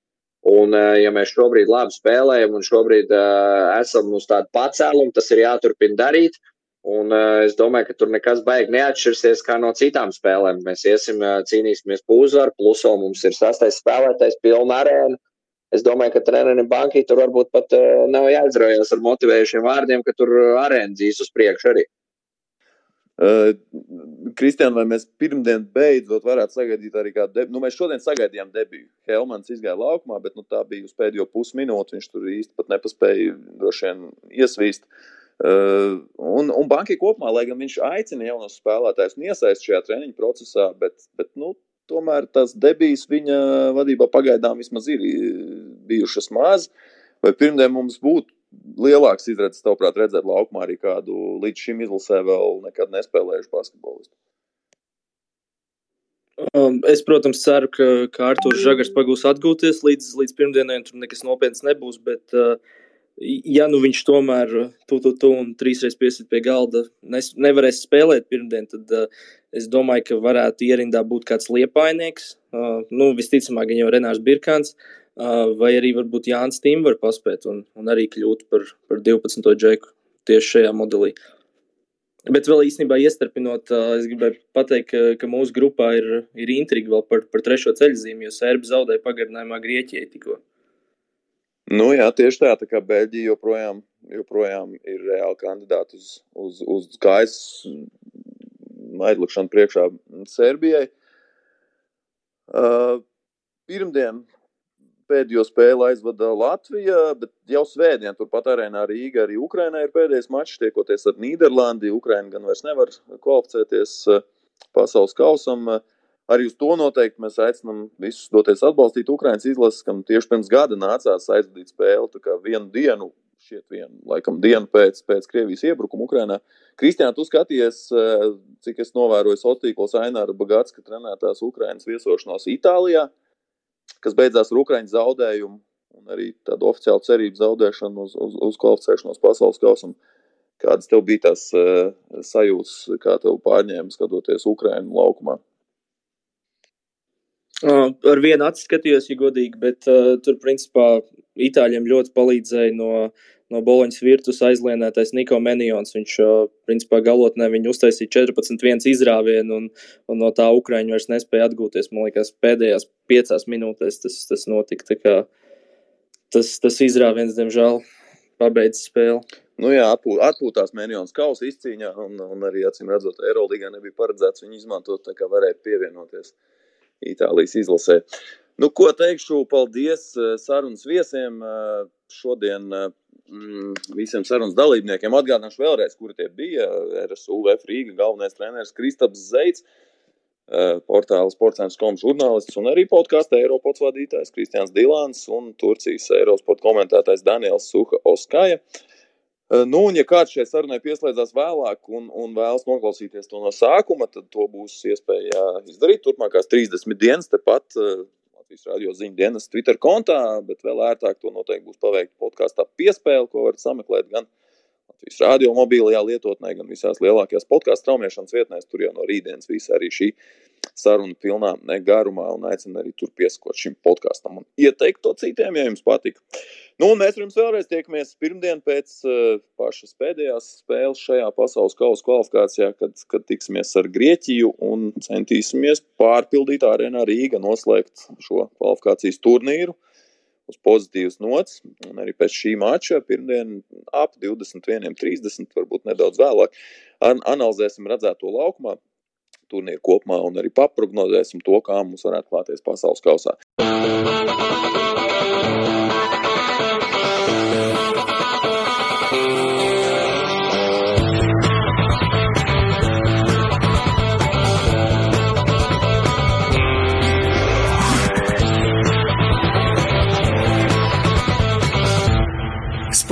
Un, ja mēs šobrīd labi spēlējam un šobrīd uh, esam uz tādu pacēlumu, tas ir jāturpina darīt. Uh, Un uh, es domāju, ka tur nekas baigi neatšķirsies kā no citām spēlēm. Mēs iesim, uh, cīnīsimies par uzvaru, plus vēl mums ir sastais spēlētājs, pilna arēna. Es domāju, ka trenerim bankai tur varbūt pat uh, nav jāizraujas ar motivējušiem vārdiem, ka tur arēna dzīs uz priekšu arī. Uh, Kristiāna, vai mēs pirmdien beidzot varētu sagaidīt arī kādu debiju? Nu, mēs šodien sagaidījām debiju. Helmans izgāja laukumā, bet nu, tā bija uz pēdējo pusminūti. Viņš tur īsti pat nepaspēja droši vien iesvīst. Uh, Uh, un, un bankai kopumā, lai gan viņš aicina jaunos spēlētājus un iesaist šajā treniņu procesā, bet, bet nu, tomēr tās debijas viņa vadībā pagaidām vismaz ir bijušas maz. Vai pirmdien mums būtu lielāks izredzes, tavuprāt, redzēt laukumā arī kādu līdz šim izlasē vēl nekad nespēlējušu basketbolistu? Um, es, protams, ceru, ka, ka Arthurs Žagars pagūs atgūties līdz, līdz pirmdienai, un tur nekas nopietns nebūs. Bet, uh, ja nu viņš tomēr tu, tu, tu un trīsreiz piesit pie galda, nes, nevarēs spēlēt pirmdien, tad uh, es domāju, ka varētu ierindā būt kāds liepainieks. Uh, nu, visticamāk, gan jau Renārs Birkāns, uh, vai arī varbūt Jānis Tīm var paspēt un, un arī kļūt par, par 12. džeku tieši šajā modelī. Bet vēl īstenībā iestarpinot, es gribēju pateikt, ka, ka mūsu grupā ir, ir intriga vēl par, par trešo ceļzīmi, jo Sērbi zaudēja pagarinājumā Grieķijai tikko. Nu, jā, tieši tā, tā kā Beļģija joprojām, joprojām ir reāli kandidāti uz, uz, uz gaisa. aizlikšanu priekšā Serbijai. Uh, pirmdien pēdējo spēli aizvada Latvija, bet jau svētdien turpat arēnā Rīga arī Ukrainai ir pēdējais mačs, tiekoties ar Nīderlandi. Ukraina gan vairs nevar kvalificēties pasaules kausam. Arī uz to noteikti mēs aicinām visus doties atbalstīt Ukraiņas izlases, kam tieši pirms gada nācās aizvadīt spēli. Tā kā vienu dienu, šķiet, vienu, laikam, dienu pēc, pēc Krievijas iebrukuma Ukrainā. Kristiāna, tu skaties, cik es novēroju sociālos Aināra Bagātska trenētās Ukraiņas viesošanos Itālijā kas beidzās ar Ukraiņu zaudējumu un arī tādu oficiālu cerību zaudēšanu uz, uz, uz kvalificēšanos pasaules kausam. Kādas tev bija tās uh, sajūtas, kā tev pārņēma skatoties Ukraiņu laukumā? Uh, ar vienu acu skatījos, ja godīgi, bet uh, tur, principā, Itāļiem ļoti palīdzēja no, no Boloņas virtuves aizlienētais Niko Menijons. Viņš, uh, principā, galotnē viņu uztaisīja 14-1 izrāvienu, un, un no tā Ukraiņa vairs nespēja atgūties. Man liekas, pēdējās piecās minūtēs tas, tas notika. Kā, tas, tas izrāviens, diemžēl, pabeidz spēli. Nu jā, atpūt, atpūtās Menijons kausa izcīņā, un, un arī, acīm redzot, Eirolandā nebija paredzēts viņu izmantot, tā kā varēja pievienoties. Itālijas izlasē. Nu, ko teikšu, paldies eh, sarunas viesiem. Eh, šodien eh, mm, visiem sarunas dalībniekiem atgādināšu vēlreiz, kuri tie bija. RSU VF Rīga galvenais treneris Kristaps Zeits, portāla sports.com žurnālists un arī podkāstu Eiropas vadītājs Kristians Dilāns un Turcijas Eiropas komentētājs Daniels Suha Oskaja. Uh, nu, un, ja kāds šai sarunai pieslēdzās vēlāk un, un vēlas noklausīties to no sākuma, tad to būs iespēja izdarīt. Turpmākās 30 dienas tepat Latvijas radio ziņu dienas Twitter kontā, bet vēl ērtāk to noteikti būs paveikt podkāstā piespēle, ko varat sameklēt gan Latvijas radio mobilajā lietotnē, gan visās lielākajās podkāstu traumēšanas vietnēs. Tur jau no rītdienas viss arī šī saruna pilnā garumā un aicinu arī tur pieskot šim podkāstam un ieteikt to citiem, ja jums patika. Nu, mēs ar jums vēlreiz tiekamies pirmdien pēc uh, pašas pēdējās spēles šajā pasaules kausa kvalifikācijā, kad, kad tiksimies ar Grieķiju un centīsimies pārpildīt arēnā Rīga, noslēgt šo kvalifikācijas turnīru uz pozitīvas nots. Un arī pēc šī mača, pirmdien ap 21.30, varbūt nedaudz vēlāk, an analizēsim redzēto laukumā, turnīru kopumā un arī paprognozēsim to, kā mums varētu klāties pasaules kausā.